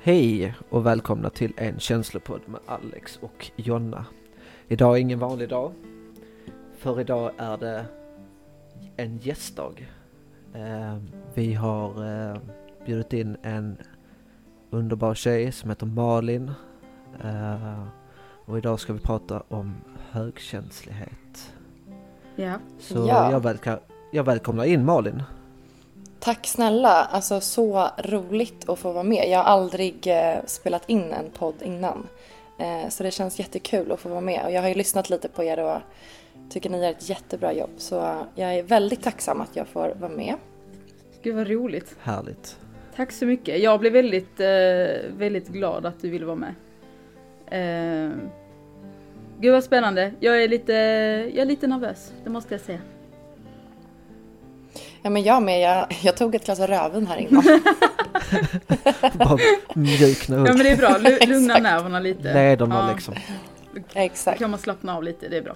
Hej och välkomna till en känslopodd med Alex och Jonna. Idag är ingen vanlig dag. För idag är det en gästdag. Eh, vi har eh, bjudit in en underbar tjej som heter Malin. Eh, och idag ska vi prata om högkänslighet. Ja. Så Ja. jag, välka, jag välkomnar in Malin. Tack snälla, alltså så roligt att få vara med. Jag har aldrig eh, spelat in en podd innan. Eh, så det känns jättekul att få vara med. Och jag har ju lyssnat lite på er och tycker ni gör ett jättebra jobb. Så jag är väldigt tacksam att jag får vara med. Gud vad roligt. Härligt. Tack så mycket. Jag blev väldigt, eh, väldigt glad att du ville vara med. Eh, gud vad spännande. Jag är lite, jag är lite nervös, det måste jag säga. Ja men jag med, jag, jag tog ett glas rödvin här innan. Bara mjukna upp Ja men det är bra, Lu- lugna nerverna lite. lederna Ja, liksom. Då Exakt. kan man slappna av lite, det är bra.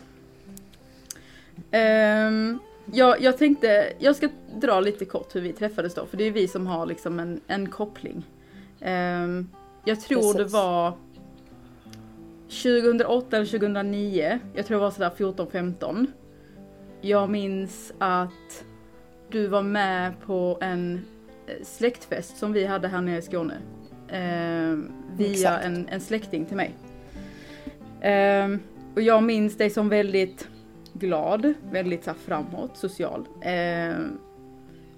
Ehm, jag, jag tänkte, jag ska dra lite kort hur vi träffades då, för det är vi som har liksom en, en koppling. Ehm, jag tror det Precis. var 2008 eller 2009, jag tror det var sådär 14-15. Jag minns att du var med på en eh, släktfest som vi hade här nere i Skåne. Ehm, via en, en släkting till mig. Ehm, och jag minns dig som väldigt glad, väldigt så framåt, social. Ehm,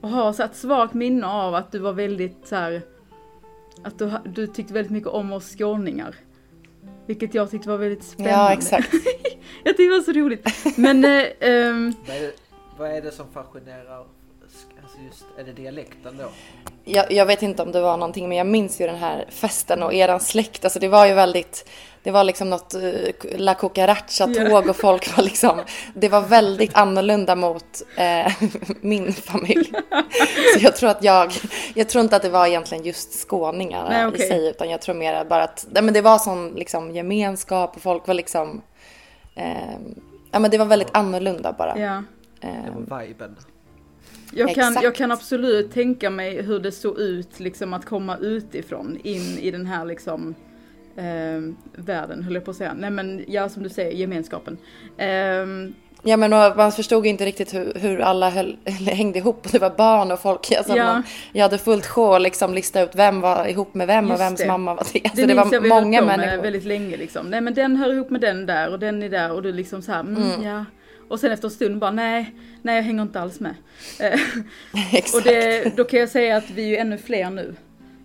och har så ett svagt minne av att du var väldigt så här, att du, du tyckte väldigt mycket om oss skåningar. Vilket jag tyckte var väldigt spännande. Ja exakt. Jag tyckte det var så roligt. Men eh, ehm, Vad är, det, vad är det som fascinerar? Just, är det dialekten då? Jag, jag vet inte om det var någonting men jag minns ju den här festen och eran släkt. Alltså det var ju väldigt, det var liksom något uh, La Cucaracha-tåg och folk var liksom, det var väldigt annorlunda mot eh, min familj. Så jag tror att jag, jag tror inte att det var egentligen just skåningar Nej, i okej. sig utan jag tror mer bara att, nej, men det var sån liksom gemenskap och folk var liksom, eh, ja men det var väldigt annorlunda bara. ja. Det Eh, var viben. Jag kan, Exakt. jag kan absolut tänka mig hur det såg ut liksom att komma utifrån in i den här liksom eh, världen höll jag på att säga. Nej men ja som du säger gemenskapen. Ehm, Ja men man förstod inte riktigt hur, hur alla höll, hängde ihop. Det var barn och folk. Alltså Ja. man, jag hade fullt sjå att liksom lista ut vem var ihop med vem Just och vems det. mamma var det. Alltså det det, var vi många på med människor. väldigt länge liksom. Nej men den hör ihop med den där och den är där och du liksom så här, mm, Mm. ja. Och sen efter en stund bara nej, nej jag hänger inte alls med. Eh, Exakt. och det, då kan jag säga att vi är ju ännu fler nu.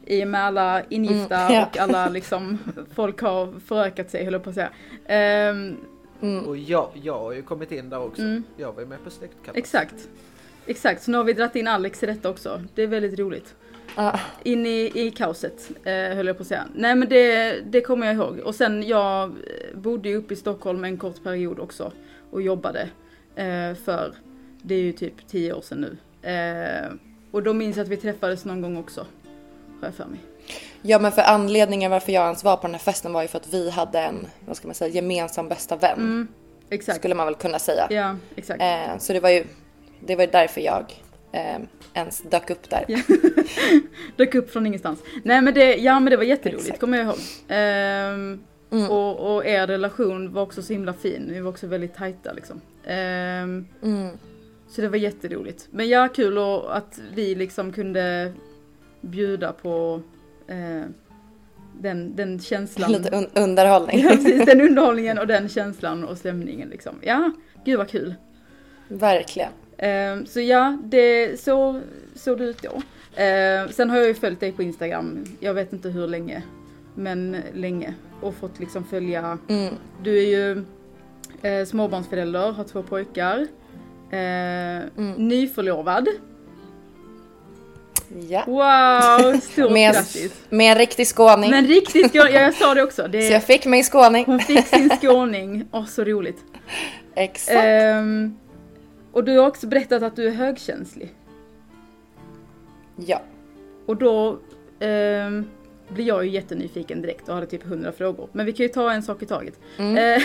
I och med alla ingifta Mm, ja. och alla liksom, folk har förökat sig höll jag på att säga. Ehm, Mm. Och jag, jag har ju kommit in där också. Mm. Jag var ju med på släktkalas. Exakt. Exakt, så nu har vi dragit in Alex i detta också. Det är väldigt roligt. Ja. In i, i kaoset, eh, höll jag på att säga. Nej men det, det kommer jag ihåg. Och sen jag bodde ju uppe i Stockholm en kort period också. Och jobbade. Eh, för, det är ju typ tio år sedan nu. Eh, och då minns jag att vi träffades någon gång också. Har jag för mig. ja men för anledningen varför jag ens var på den här festen var ju för att vi hade en, vad ska man säga, gemensam bästa vän. Mm, exakt. Skulle man väl kunna säga. Ja, exakt. Eh, så det var ju, det var ju därför jag eh, ens dök upp där. Ja. Dök upp från ingenstans. Nej men det, ja men det var jätteroligt, Exakt. kommer jag ihåg. Ehm, Mm. och, och er relation var också så himla fin, ni var också väldigt tajta liksom. Ehm, Mm. så det var jätteroligt. Men ja, kul och att vi liksom kunde bjuda på eh, den, den känslan. Lite un- underhållning. Ja, precis, den underhållningen och den känslan och stämningen liksom. Ja, gud vad kul. Verkligen. Ehm, så ja, det, så såg det ut då. Ehm, sen har jag ju följt dig på Instagram, jag vet inte hur länge, men länge. Och fått liksom följa, Mm. du är ju eh, småbarnsförälder, har två pojkar. Eh, Nyförlovad. Ja. Wow, stort Med, grattis! med en riktig skåning. Men riktigt skåning, ja jag sa det också. Så Det, jag fick mig skåning. hon fick sin skåning, åh så roligt. Exakt. Ehm, och du har också berättat att du är högkänslig. Ja. Och då ehm, blir jag ju jättenyfiken direkt och hade typ 100 frågor. Men vi kan ju ta en sak i taget. Mm. Eh,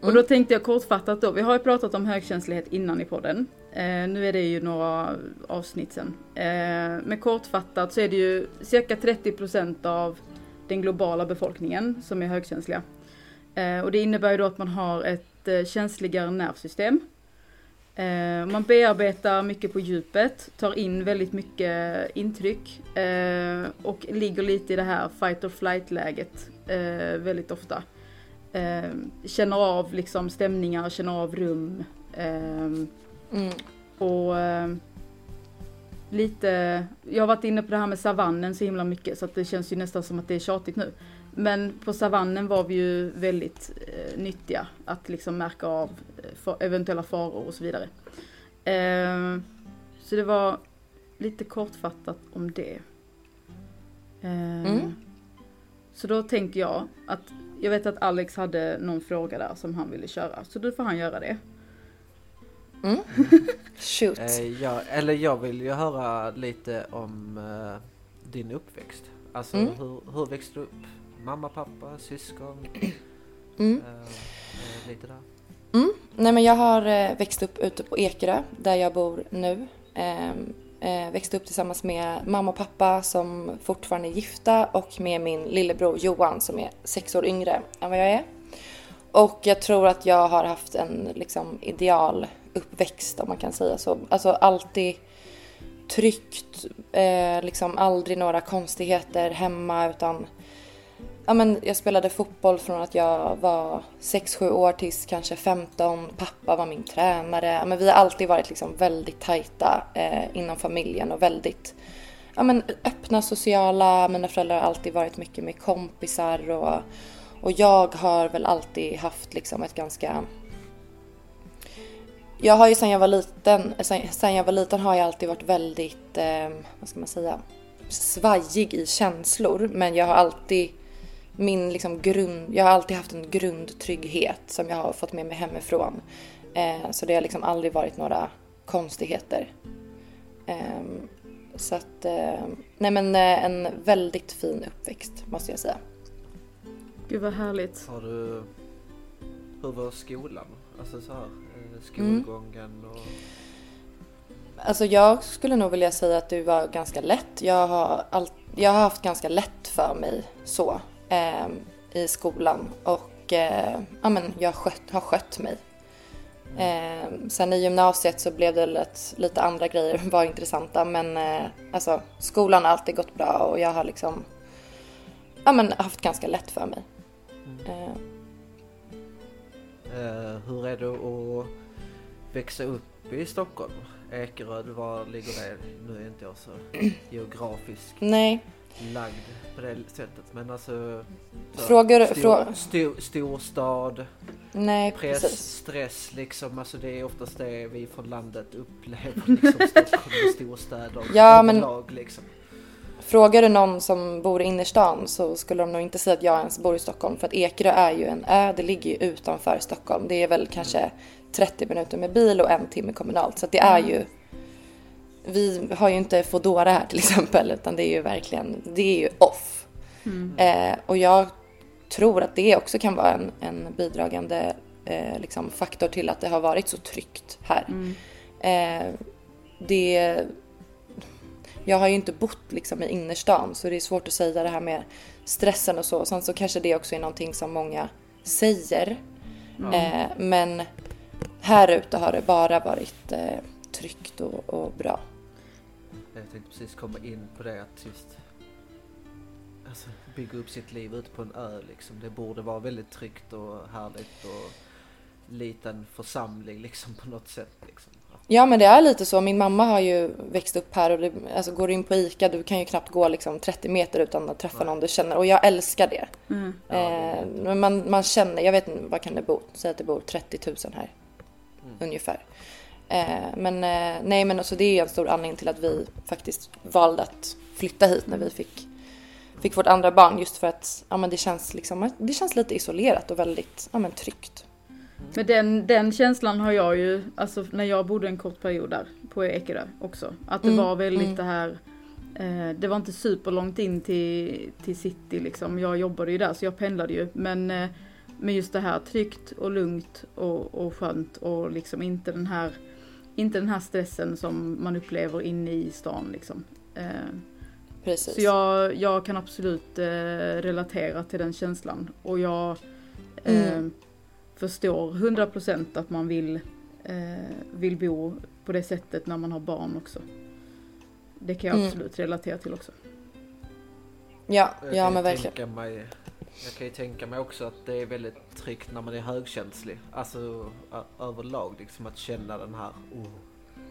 och då tänkte jag kortfattat då, vi har ju pratat om högkänslighet innan i podden. Eh, nu är det ju några avsnitt sen. Eh, men kortfattat så är det ju cirka 30% av den globala befolkningen som är högkänsliga. Och det innebär ju då att man har ett känsligare nervsystem. Eh, man bearbetar mycket på djupet, tar in väldigt mycket intryck eh, och ligger lite i det här fight or flight läget eh, väldigt ofta. Känner av liksom stämningar, känner av rum. Mm. Och lite, jag har varit inne på det här med savannen så himla mycket så att det känns ju nästan som att det är tjatigt nu. Men på savannen var vi ju väldigt eh, nyttiga att liksom märka av eh, för eventuella faror och så vidare. Eh, så det var lite kortfattat om det. Eh, Mm. Så då tänker jag att jag vet att Alex hade någon fråga där som han ville köra så då får han göra det. Mm. Shoot. Eh, ja, eller jag vill ju höra lite om eh, din uppväxt. Alltså Mm. hur, hur växte du upp? Mamma, pappa, syskon? Mm. Eh, eh, lite där. Mm. Nej, men jag har eh, växt upp ute på Ekerö där jag bor nu. Ehm, eh, växte upp tillsammans med mamma och pappa som fortfarande är gifta och med min lillebror Johan som är sex år yngre än vad jag är. Och jag tror att jag har haft en liksom, ideal uppväxt om man kan säga så. Alltså alltid tryggt, eh, liksom aldrig några konstigheter hemma utan Ja, men jag spelade fotboll från att jag var 6-7 år tills kanske 15. Pappa var min tränare. Ja, men vi har alltid varit liksom väldigt tajta eh, inom familjen och väldigt ja, men öppna, sociala. Mina föräldrar har alltid varit mycket med kompisar och, och jag har väl alltid haft liksom ett ganska jag har ju sen jag var liten, sen, sen jag var liten har jag alltid varit väldigt, eh, vad ska man säga, svajig i känslor. Men jag har alltid min liksom grund, jag har alltid haft en grundtrygghet som jag har fått med mig hemifrån. Eh, så det har liksom aldrig varit några konstigheter. Eh, så att, eh, nej men eh, en väldigt fin uppväxt måste jag säga. Gud vad härligt. Har du... Hur var skolan? Alltså så här, eh, skolgången och... Alltså jag skulle nog vilja säga att det var ganska lätt. Jag har, all, jag har haft ganska lätt för mig så eh, i skolan och eh, ja, men jag skött, har skött mig. Eh, sen i gymnasiet så blev det lite, lite andra grejer var intressanta men eh, alltså skolan har alltid gått bra och jag har liksom ja, men haft ganska lätt för mig. Eh, Eh, hur är det att växa upp i Stockholm? Ekerö, var ligger det? Nu är inte jag så geografiskt nej, lagd på det sättet men alltså... så, Frågor- stor, frå- stor, storstad, nej press, precis. stress liksom. Alltså det är oftast det vi från landet upplever liksom. Stockholm och storstäder Ja, men- överlag liksom. Frågar du någon som bor i innerstan så skulle de nog inte säga att jag ens bor i Stockholm för att Ekerö är ju en ö, det ligger ju utanför Stockholm. Det är väl kanske 30 minuter med bil och en timme kommunalt så att det är ju vi har ju inte Foodora här till exempel utan det är ju verkligen, det är ju off. Eh, och jag tror att det också kan vara en, en bidragande eh, liksom faktor till att det har varit så tryggt här. Eh, det jag har ju inte bott liksom i innerstan så det är svårt att säga det här med stressen och så. Sen så kanske det också är någonting som många säger. Eh, men här ute har det bara varit eh, tryggt och, och bra. Jag tänkte precis komma in på det att just alltså, bygga upp sitt liv ute på en ö liksom. Det borde vara väldigt tryggt och härligt och liten församling liksom på något sätt liksom. Ja men det är lite så. Min mamma har ju växt upp här och det, alltså, går in på ICA du kan ju knappt gå liksom 30 meter utan att träffa någon du känner och jag älskar det. Mm. Eh, men man, man känner, jag vet inte vad kan det bo, säg att det bor 30 000 här ungefär. Eh, men eh, nej men alltså det är ju en stor anledning till att vi faktiskt valde att flytta hit när vi fick, fick vårt andra barn just för att ja, men det, känns liksom, det känns lite isolerat och väldigt ja, men tryggt. Men den, den känslan har jag ju, alltså när jag bodde en kort period där på Ekerö också. Att det Mm, var väldigt mm. det här, eh, det var inte superlångt in till, till city liksom. Jag jobbade ju där så jag pendlade ju. Men, eh, men just det här tryggt och lugnt och, och skönt och liksom inte den här inte den här stressen som man upplever inne i stan liksom. Eh, Precis. så jag, jag kan absolut eh, relatera till den känslan och jag eh, Mm. förstår 100% att man vill, eh, vill bo på det sättet när man har barn också. Det kan jag Mm. absolut relatera till också. Ja, Jag ja kan men verkligen. Jag kan ju tänka mig också att det är väldigt tryggt när man är högkänslig. Alltså överlag liksom att känna den här oh,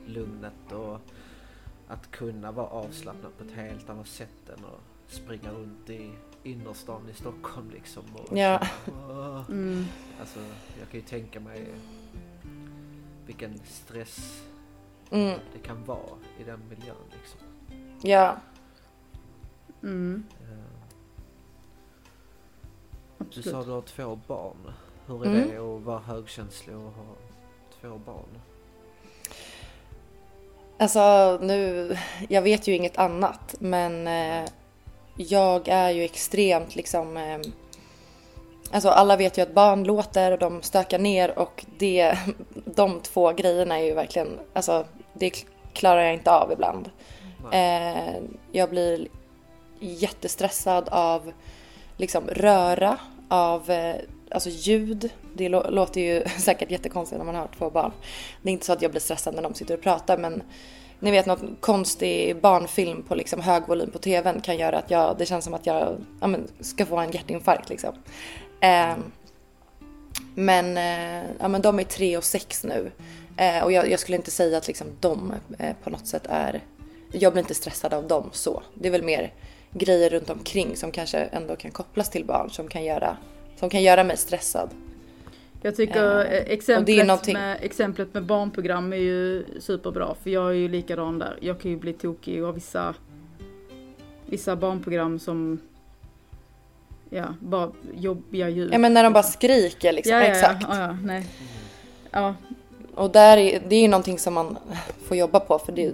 lugnet och att kunna vara avslappnad på ett helt annat sätt än att springa runt i innerstan i Stockholm liksom. Och Ja. "Åh." Mm. Alltså jag kan ju tänka mig vilken stress Mm, det kan vara i den miljön liksom. ja. Mm. Eh, Du Absolut. sa du har två barn. Hur är Mm. det att vara högkänslig och ha två barn? Alltså nu, jag vet ju inget annat men eh, jag är ju extremt liksom eh, Alltså alla vet ju att barn låter och de stökar ner och det, de två grejerna är ju verkligen, alltså det klarar jag inte av ibland. Eh, jag blir jättestressad av liksom röra, av eh, alltså ljud. Det låter ju säkert jättekonstigt när man har två barn. Det är inte så att jag blir stressad när de sitter och pratar men ni vet något konstig barnfilm på liksom hög volym på tvn kan göra att jag, det känns som att jag ja, men, ska få en hjärtinfarkt liksom. Eh, men, eh, ja, men de är tre och sex nu. Eh, och jag, jag skulle inte säga att liksom de eh, på något sätt är... Jag blir inte stressad av dem så. Det är väl mer grejer runt omkring som kanske ändå kan kopplas till barn som kan göra, som kan göra mig stressad. Jag tycker Eh, exemplet, någonting- med, exemplet med barnprogram är ju superbra för jag är ju likadan där. Jag kan ju bli tokig av vissa, vissa barnprogram som ja, bara jobbiga ljud. Ja men när de bara skriker liksom. ja, ja, Exakt. Ja, ja, nej. Ja, Och där är, det är ju någonting som man får jobba på för det,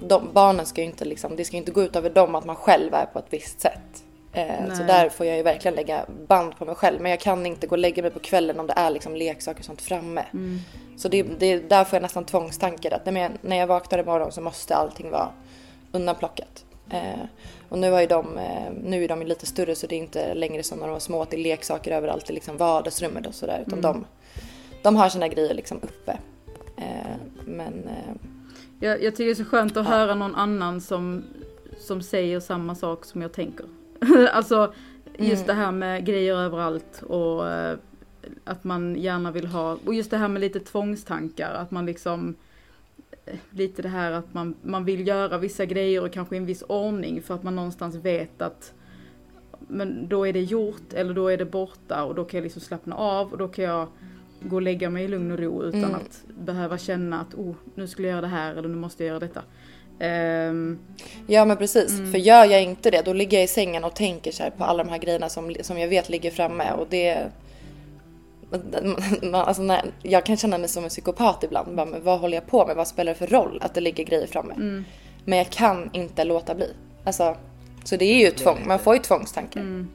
de, barnen ska ju inte liksom, det ska inte gå ut över dem att man själv är på ett visst sätt. Eh, så där får jag ju verkligen lägga band på mig själv. Men jag kan inte gå och lägga mig på kvällen om det är liksom leksaker och sånt framme. mm, Så det, det, där får jag nästan tvångstankar att nej, när jag vaknar imorgon så måste allting vara undanplockat. Eh, och nu, har ju de, eh, nu är de lite större så det är inte längre som när de var små att det är leksaker överallt i liksom vardagsrummet och sådär. Utan Mm. de, de har sina grejer liksom uppe. Eh, men eh, jag, jag tycker det är så skönt att höra någon annan som, som säger samma sak som jag tänker. alltså just Mm. det här med grejer överallt och eh, att man gärna vill ha, och just det här med lite tvångstankar, att man liksom eh, Lite det här att man, man vill göra vissa grejer och kanske i en viss ordning för att man någonstans vet att Men då är det gjort eller då är det borta och då kan jag liksom slappna av och då kan jag gå och lägga mig i lugn och ro utan Mm. att behöva känna att oh, nu skulle jag göra det här eller nu måste jag göra detta. Ehm, ja men precis. Mm. För gör jag inte det då ligger jag i sängen och tänker så här på alla de här grejerna som, som jag vet ligger framme och det man, alltså när, jag kan känna mig som en psykopat ibland. Bara, men vad håller jag på med? Vad spelar det för roll att det ligger grejer framme? mm, Men jag kan inte låta bli. Alltså, så det är ju ett tvång. Man får ju tvångstankar. mm,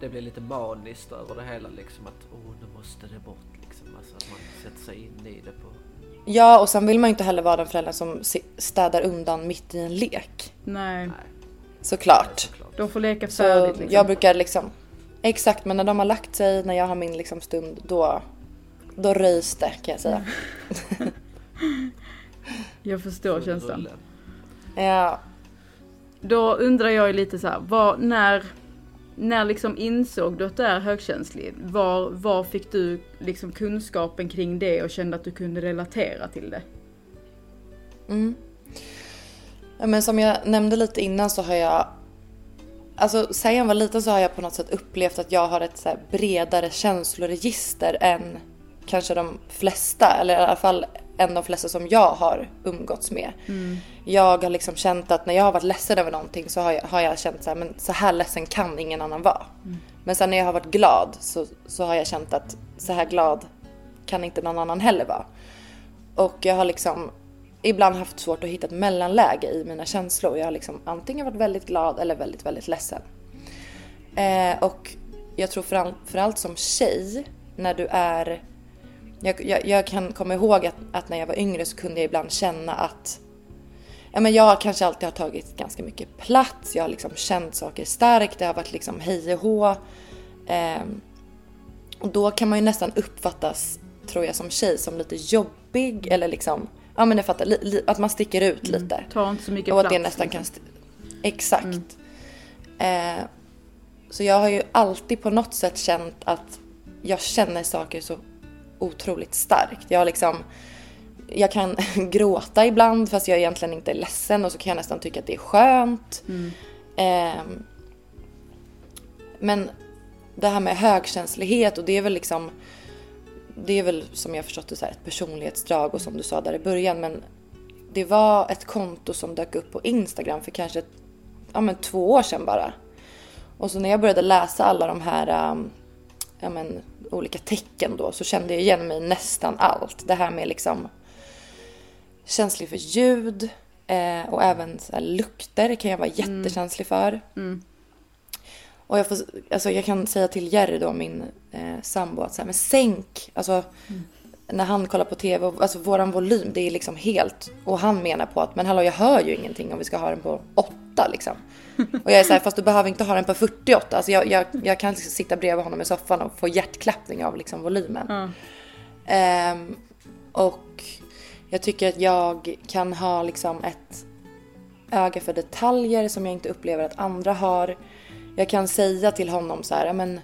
Det blir lite maniskt över det hela liksom att åh nu måste det bort liksom. Alltså att man sätter sig in i det på... Ja, och sen vill man ju inte heller vara den föräldern som städar undan mitt i en lek. nej, Nej, Såklart. såklart. de får leka Så färdigt liksom. jag brukar liksom... Exakt, men när de har lagt sig, när jag har min liksom stund, då, då röjs det kan jag säga. Jag förstår känslan. Ja, Då undrar jag ju lite så här, vad, när, när liksom insåg du att du är högkänslig? Var, var fick du liksom kunskapen kring det och kände att du kunde relatera till det? Mm. Men som jag nämnde lite innan så har jag Alltså sen jag var liten så har jag på något sätt upplevt att jag har ett så här bredare känsloregister än kanske de flesta, eller i alla fall än de flesta som jag har umgåtts med. Jag har liksom känt att när jag har varit ledsen över någonting så har jag, har jag känt så här, men så här ledsen kan ingen annan vara. Men sen när jag har varit glad så, så har jag känt att så här glad kan inte någon annan heller vara. Och jag har liksom ibland haft svårt att hitta ett mellanläge i mina känslor. Jag har liksom antingen varit väldigt glad eller väldigt, väldigt ledsen. Eh, och jag tror framförallt som tjej, när du är jag, jag, jag kan komma ihåg att, att, när jag var yngre så kunde jag ibland känna att ja, men jag kanske alltid har tagit ganska mycket plats. Jag har liksom känt saker starkt. Det har varit liksom hej och hå. Eh, och då kan man ju nästan uppfattas, tror jag som tjej, som lite jobbig eller liksom, ja men jag fattar, li, li, att man sticker ut mm. lite. Ta inte så mycket och plats. Och att det nästan liksom. kan... Exakt. Mm. Eh, så jag har ju alltid på något sätt känt att jag känner saker så otroligt starkt. Jag liksom jag kan gråta ibland fast jag egentligen inte är ledsen och så kan jag nästan tycka att det är skönt. Mm. Eh, men det här med högkänslighet och det är väl liksom det är väl som jag förstått det så ett personlighetsdrag och som du sa där i början men det var ett konto som dök upp på Instagram för kanske ja, men två år sedan bara. Och så när jag började läsa alla de här um, ja, men, olika tecken då så kände jag igen mig nästan allt. Det här med liksom känslig för ljud eh, och även här, lukter kan jag vara mm. jättekänslig för. Mm. Och jag, får, alltså jag kan säga till Jerry då, min eh, sambo, att så här, men sänk, alltså mm. när han kollar på tv, alltså våran volym, det är liksom helt, och han menar på att, men hallå jag hör ju ingenting om vi ska ha den på 8 liksom. Och jag är så här, fast du behöver inte ha den på 48, alltså jag, jag, jag kan sitta bredvid honom i soffan och få hjärtklappning av liksom volymen. Mm. Um, och jag tycker att jag kan ha liksom ett öga för detaljer som jag inte upplever att andra har. Jag kan säga till honom så här, men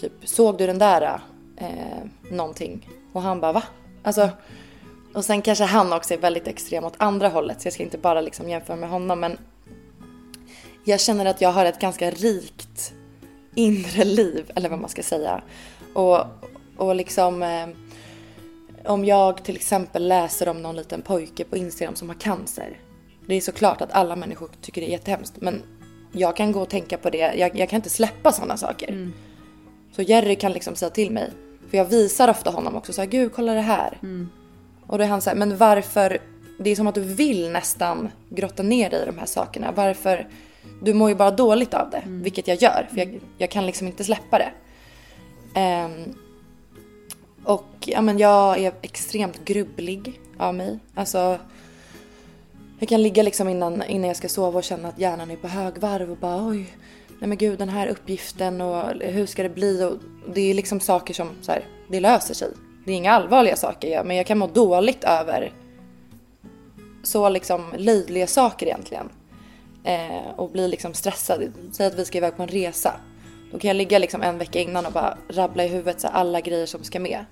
typ såg du den där eh, någonting? Och han bara va? Alltså, och sen kanske han också är väldigt extrem åt andra hållet så jag ska inte bara liksom jämföra med honom men jag känner att jag har ett ganska rikt inre liv eller vad man ska säga. Och, och liksom eh, om jag till exempel läser om någon liten pojke på Instagram som har cancer. Det är såklart att alla människor tycker det är jättehemskt men jag kan gå och tänka på det. Jag, jag kan inte släppa sådana saker. Mm. Så Jerry kan liksom säga till mig. För jag visar ofta honom också så här, gud kolla det här. Mm. Och då är han så här, men varför? Det är som att du vill nästan grotta ner dig i de här sakerna. Varför? Du mår ju bara dåligt av det, mm. vilket jag gör. För jag, jag kan liksom inte släppa det. Um, och ja, men jag är extremt grubblig av mig. Alltså, jag kan ligga liksom innan, innan jag ska sova och känna att hjärnan är på högvarv och bara oj, nej men gud den här uppgiften och hur ska det bli? Och det är liksom saker som så här, det löser sig. Det är inga allvarliga saker men jag kan må dåligt över så liksom löjliga saker egentligen. Eh, och blir liksom stressad. Säg att vi ska iväg på en resa. Då kan jag ligga liksom en vecka innan och bara rabbla i huvudet så alla grejer som ska med.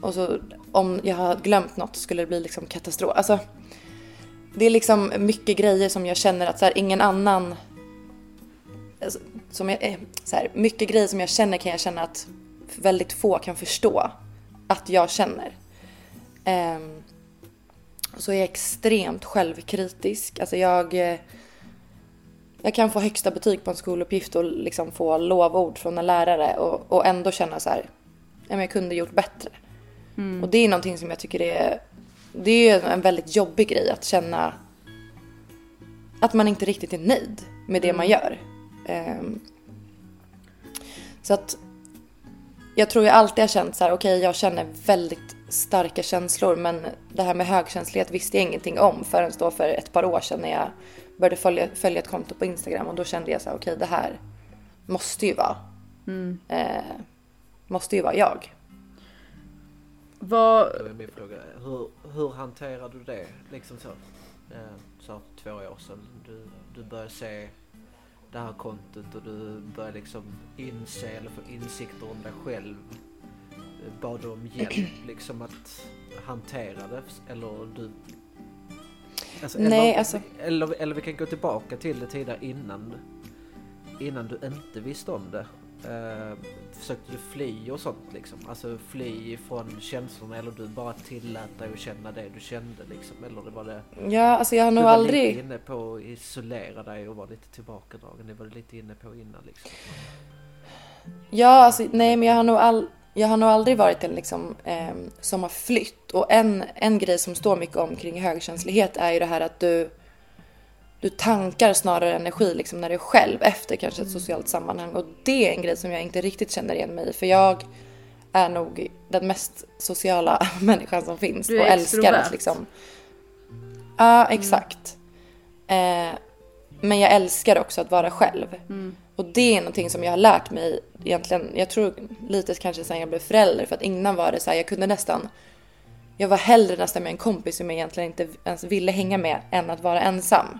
Och så om jag har glömt något skulle det bli liksom katastrof. Alltså, det är liksom mycket grejer som jag känner att så här, ingen annan... Alltså, som jag, eh, så här, mycket grejer som jag känner kan jag känna att väldigt få kan förstå att jag känner. Um, så är jag extremt självkritisk. Alltså jag... Eh, jag kan få högsta betyg på en skoluppgift och liksom få lovord från en lärare och, och ändå känna så här, jag kunde gjort bättre. Mm. Och det är någonting som jag tycker är, det är en väldigt jobbig grej att känna att man inte riktigt är nöjd med det mm. man gör. Um, så att jag tror jag alltid har känt så här, okej okay, jag känner väldigt starka känslor men det här med högkänslighet visste jag ingenting om förrän då för ett par år sedan när jag började följa, följa ett konto på Instagram och då kände jag så här, okej okay, det här måste ju vara, mm. eh, måste ju vara jag. Vad... Min fråga. Hur, hur hanterar du det? Liksom så, eh, så två år sedan. Du, du börjar se det här kontot och du börjar liksom inse eller få insikter om dig själv. Bad om hjälp liksom att hantera det? Eller du... Alltså, Nej, eller, alltså... Eller, eller vi kan gå tillbaka till det tidigare innan, innan du inte visste om det. Uh, försökte du fly och sånt liksom? Alltså fly från känslorna eller du bara tillät dig att känna det du kände liksom? Eller det var det... Ja, alltså jag har nog aldrig... Du var lite inne på att isolera dig och vara lite tillbakadragen. Det var du lite inne på innan liksom. Ja, alltså nej men jag har nog, all... jag har nog aldrig varit en liksom eh, som har flytt. Och en, en grej som står mycket om kring högkänslighet är ju det här att du du tankar snarare energi liksom när du är själv efter kanske ett socialt sammanhang och det är en grej som jag inte riktigt känner igen mig i för jag är nog den mest sociala människan som finns. Du är och älskar att liksom... Ja, exakt. Eh, men jag älskar också att vara själv. Mm. Och det är någonting som jag har lärt mig egentligen, jag tror lite kanske sen jag blev förälder. För att innan var det så här, jag kunde nästan, jag var hellre nästan med en kompis som jag egentligen inte ens ville hänga med än att vara ensam.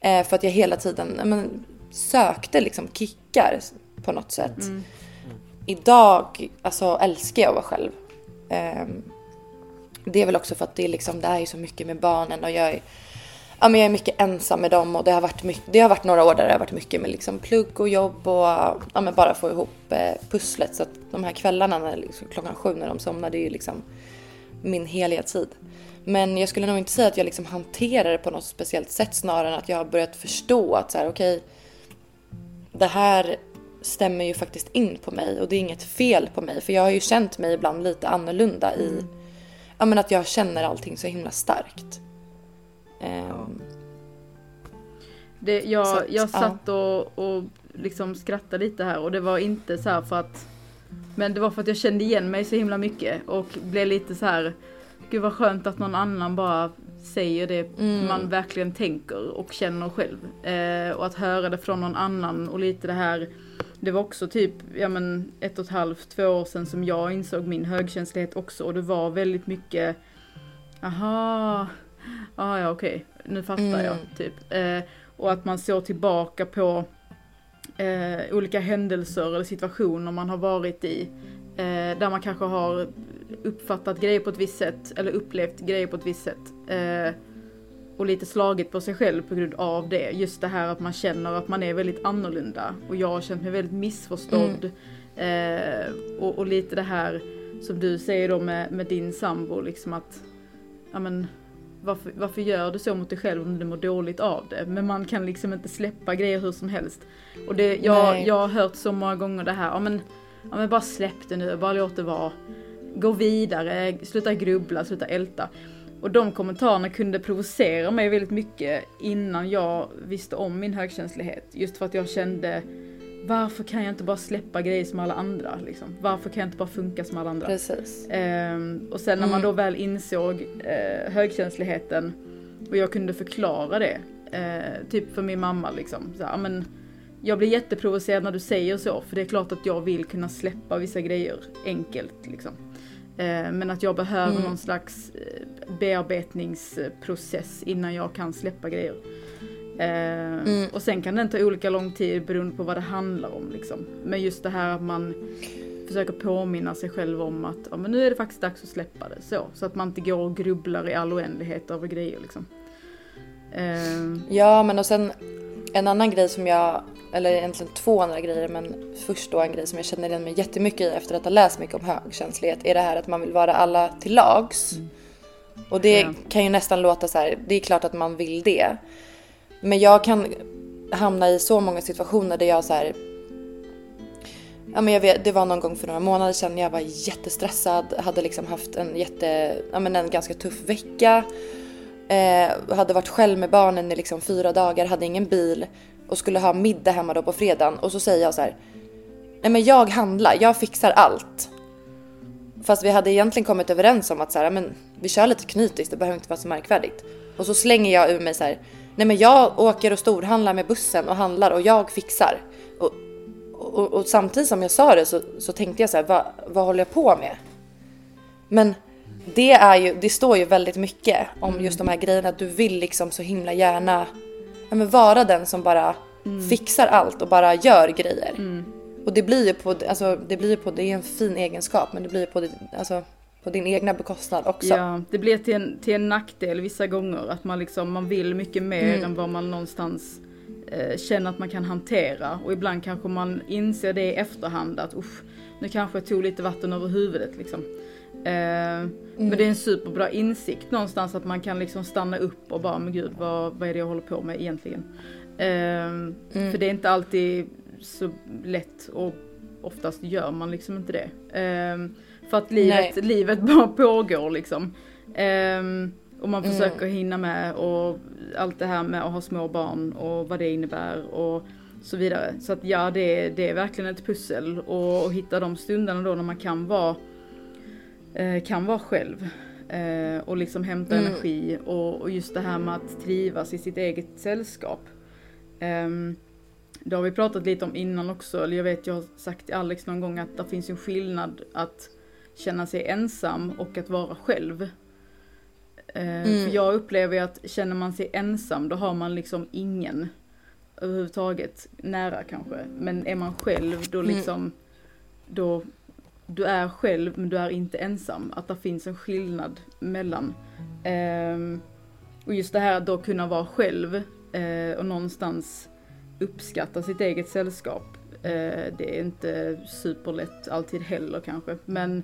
Eh, för att jag hela tiden men, sökte liksom kickar på något sätt. Idag alltså, älskar jag att vara själv. Ehm, det är väl också för att det är, liksom, det är så mycket med barnen och jag är, ja, men jag är mycket ensam med dem och det har varit, mycket, det har varit några år där det har varit mycket med liksom plugg och jobb och ja, men bara få ihop eh, pusslet. Så att de här kvällarna när, liksom, klockan sju när de somnar det är ju liksom min heliga tid. Men jag skulle nog inte säga att jag liksom hanterar det på något speciellt sätt snarare än att jag har börjat förstå att så här, okej, det här stämmer ju faktiskt in på mig och det är inget fel på mig för jag har ju känt mig ibland lite annorlunda i, ja men att jag känner allting så himla starkt. Ehm, Det, Så jag, att, jag ja. satt och, och liksom skrattade lite här och det var inte så här för att Men det var för att jag kände igen mig så himla mycket och blev lite så här Gud vad skönt att någon annan bara säger det Mm. man verkligen tänker och känner själv. Eh, och att höra det från någon annan och lite det här Det var också typ, ja men ett och ett halvt, två år sedan som jag insåg min högkänslighet också och det var väldigt mycket Aha, ah, ja okej, nu fattar Mm. jag typ. Eh, och att man såg tillbaka på eh, olika händelser eller situationer man har varit i. Eh, där man kanske har uppfattat grejer på ett visst sätt eller upplevt grejer på ett visst sätt. Eh, och lite slagit på sig själv på grund av det. Just det här att man känner att man är väldigt annorlunda. Och jag har känt mig väldigt missförstådd. Eh, och, och lite det här som du säger då med, med din sambo, liksom att ja men varför, varför gör du så mot dig själv om du mår dåligt av det? Men man kan liksom inte släppa grejer hur som helst. Och det, jag, Nej. jag har hört så många gånger det här, ja men, ja men bara släpp det nu, bara låt det vara. Gå vidare, sluta grubbla, sluta älta. Och de kommentarerna kunde provocera mig väldigt mycket innan jag visste om min högkänslighet. Just för att jag kände, varför kan jag inte bara släppa grejer som alla andra? Liksom? Varför kan jag inte bara funka som alla andra? precis. Ehm, och sen när man Mm. då väl insåg eh, högkänsligheten och jag kunde förklara det, eh, typ för min mamma liksom. Så, här, "Ja, men, jag blir jätteprovocerad när du säger så, för det är klart att jag vill kunna släppa vissa grejer enkelt. Liksom. Eh, men att jag behöver Mm. någon slags eh, bearbetningsprocess innan jag kan släppa grejer. Eh, Mm. Och sen kan den ta olika lång tid beroende på vad det handlar om. Liksom. Men just det här att man försöker påminna sig själv om att ja, men nu är det faktiskt dags att släppa det. Så, så att man inte går och grubblar i all oändlighet över grejer. Liksom. Eh, Ja, men och sen en annan grej som jag, eller egentligen två andra grejer, men först då en grej som jag känner igen mig jättemycket i efter att ha läst mycket om högkänslighet är det här att man vill vara alla till lags. Och det Ja. kan ju nästan låta så här, det är klart att man vill det. Men jag kan hamna i så många situationer där jag så här Ja, men jag vet, det var någon gång för några månader sedan jag var jättestressad, hade liksom haft en jätte, ja men en ganska tuff vecka. Eh, hade varit själv med barnen i liksom fyra dagar, hade ingen bil och skulle ha middag hemma då på fredagen och så säger jag så här. Nej men jag handlar, jag fixar allt. Fast vi hade egentligen kommit överens om att så här, men vi kör lite knytis, det behöver inte vara så märkvärdigt. Och så slänger jag ur mig så här. Nej men jag åker och storhandlar med bussen och handlar och jag fixar. Och, och, och samtidigt som jag sa det så, så tänkte jag så här, vad, vad håller jag på med? Men det, är ju, det står ju väldigt mycket om just de här grejerna. Att du vill liksom så himla gärna ja, men vara den som bara fixar allt och bara gör grejer. Och det blir ju på, alltså, det blir på, det är en fin egenskap men det blir på, alltså, på din egna bekostnad också. Ja, det blir till en, till en nackdel vissa gånger att man liksom, man vill mycket mer Mm. än vad man någonstans eh, känner att man kan hantera. Och ibland kanske man inser det i efterhand att usch, nu kanske jag tog lite vatten över huvudet liksom. Eh, Men det är en superbra insikt någonstans att man kan liksom stanna upp och bara, men gud vad, vad är det jag håller på med egentligen? Eh, För det är inte alltid så lätt och oftast gör man liksom inte det. Eh, för att livet, Nej. livet bara pågår liksom. Ehm, och man försöker hinna med och allt det här med att ha små barn och vad det innebär. Och så vidare. Så att ja, det, det är verkligen ett pussel och, och hitta de stunderna då när man kan vara, eh, kan vara själv. Eh, och liksom hämta Mm. energi och, och just det här med att trivas i sitt eget sällskap. Ehm, det har vi pratat lite om innan också, eller jag vet jag har sagt till Alex någon gång att det finns en skillnad att känna sig ensam och att vara själv. Eh, Mm. För jag upplever ju att känner man sig ensam då har man liksom ingen överhuvudtaget nära kanske. Men är man själv då Mm. liksom, då, du är själv men du är inte ensam. Att det finns en skillnad mellan. Ehm, och just det här att då kunna vara själv eh, och någonstans uppskatta sitt eget sällskap. Eh, det är inte superlätt alltid heller kanske. Men,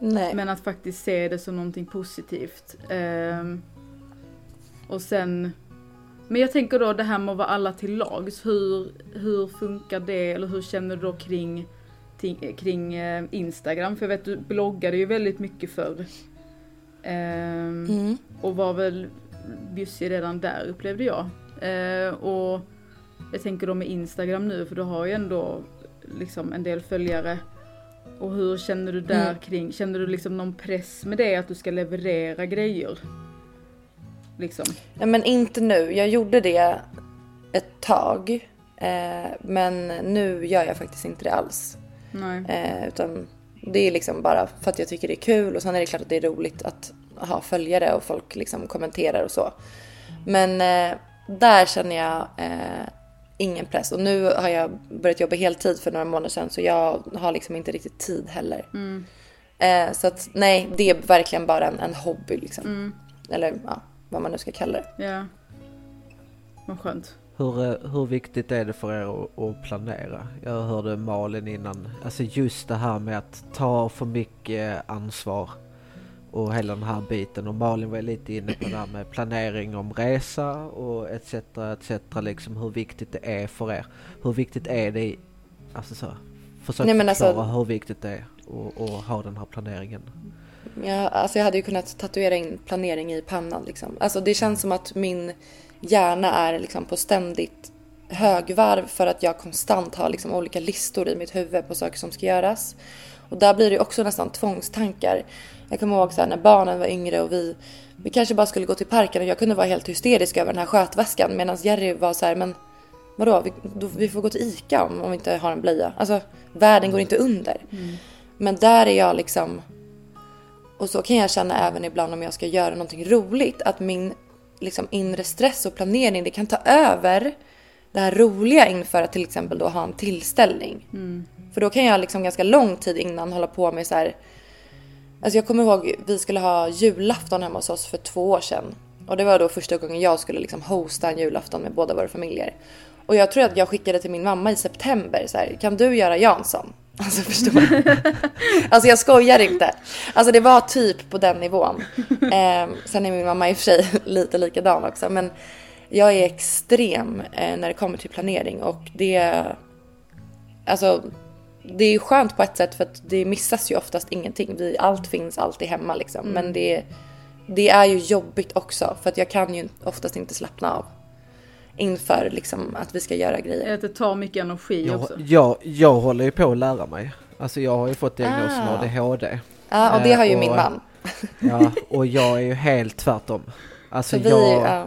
Nej. men att faktiskt se det som någonting positivt. Ehm, och sen, men jag tänker då det här med att vara alla till lags. Hur, hur funkar det eller hur känner du då kring, ting- kring eh, Instagram? För jag vet du bloggade ju väldigt mycket förr. Ehm, Mm. och var väl bjussig redan där upplevde jag. Eh, och jag tänker då med Instagram nu för du har ju ändå liksom en del följare. Och hur känner du där Mm. kring, känner du liksom någon press med det att du ska leverera grejer? Liksom. Ja, men inte nu. Jag gjorde det ett tag. Eh, men nu gör jag faktiskt inte det alls. Nej. Eh, utan det är liksom bara för att jag tycker det är kul och sen är det klart att det är roligt att ha följare och folk liksom kommenterar och så. Men eh, där känner jag eh, ingen press och nu har jag börjat jobba heltid för några månader sedan så jag har liksom inte riktigt tid heller. Mm. Eh, så att nej, det är verkligen bara en, en hobby liksom. Mm. Eller ja, vad man nu ska kalla det. Ja. Vad skönt. Hur, eh, hur viktigt är det för er att, att planera? Jag hörde Malin innan, alltså just det här med att ta för mycket ansvar och hela den här biten och Malin var lite inne på det här med planering om resa och etc. etc. liksom hur viktigt det är för er. Hur viktigt är det, i- alltså så, försök Nej, men förklara alltså- hur viktigt det är att ha den här planeringen. Ja, alltså jag hade ju kunnat tatuera in planering i pannan liksom. Alltså det känns som att min hjärna är liksom på ständigt högvarv för att jag konstant har liksom olika listor i mitt huvud på saker som ska göras. Och där blir det också nästan tvångstankar. Jag kommer ihåg så här när barnen var yngre och vi, vi kanske bara skulle gå till parken och jag kunde vara helt hysterisk över den här skötväskan medan Jerry var så här, men vadå, vi, då, vi får gå till ICA om, om vi inte har en blöja. Alltså världen går inte under. Men där är jag liksom och så kan jag känna även ibland om jag ska göra någonting roligt att min liksom, inre stress och planering det kan ta över det här roliga inför att till exempel då ha en tillställning. För då kan jag liksom ganska lång tid innan hålla på med så här. Alltså jag kommer ihåg vi skulle ha julafton hemma hos oss för två år sedan. Och det var då första gången jag skulle liksom hosta en julafton med båda våra familjer. Och jag tror att jag skickade till min mamma i september så här, kan du göra Jansson? Alltså förstår du? Alltså jag skojar inte. Alltså det var typ på den nivån. Eh, sen är min mamma i och för sig lite likadan också. Men jag är extrem eh, när det kommer till planering och det... Alltså det är ju skönt på ett sätt för att det missas ju oftast ingenting. Vi, allt finns alltid hemma liksom. Men det, det är ju jobbigt också för att jag kan ju oftast inte slappna av. Inför liksom att vi ska göra grejer. Att det tar mycket energi Jag, också. jag, jag håller ju på att lära mig. Alltså jag har ju fått diagnosen Ah. ADHD. Ja och det Eh, har ju och- min man. Ja, och jag är ju helt tvärtom. Alltså Så vi, jag, ja,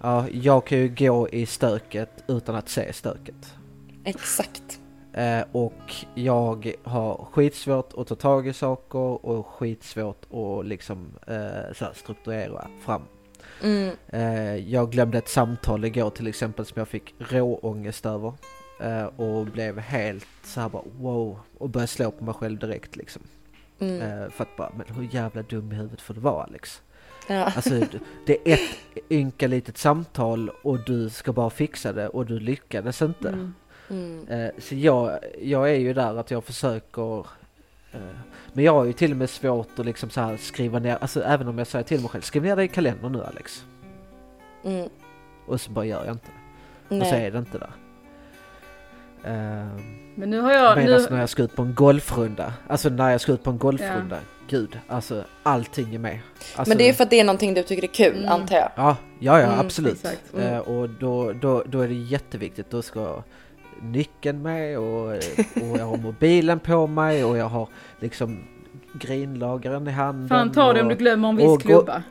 ja, jag kan ju gå i stöket utan att se stöket. exakt. Eh, och jag har skitsvårt att ta tag i saker och skitsvårt att liksom eh, så strukturera fram. Mm, Eh, jag glömde ett samtal igår till exempel som jag fick råångest över. Eh, och blev helt så här bara wow och började slå på mig själv direkt liksom. mm, Eh, för att bara, men hur jävla dum i huvudet får du vara Alex? Ja. Alltså det är ett ynka litet samtal och du ska bara fixa det och du lyckades inte. Mm. Mm. Så jag, jag är ju där att jag försöker eh, men jag har ju till och med svårt att liksom så skriva ner, alltså även om jag säger till mig själv, skriv ner det i kalendern nu Alex. Mm. Och så bara gör jag inte det. Och så är det inte där. Uh, Men nu har jag... Medan Nu, när jag ska ut på en golfrunda, alltså när jag ska ut på en golfrunda, gud, alltså allting är med. Alltså, Men det är för att det är någonting du tycker är kul Mm. antar jag. Ja, ja, ja Mm, absolut. Mm. Eh, och då, då, då är det jätteviktigt, då ska nyckeln med och, och jag har mobilen på mig och jag har liksom grinlagaren i handen. Fan ta det om du glömmer en viss klubba.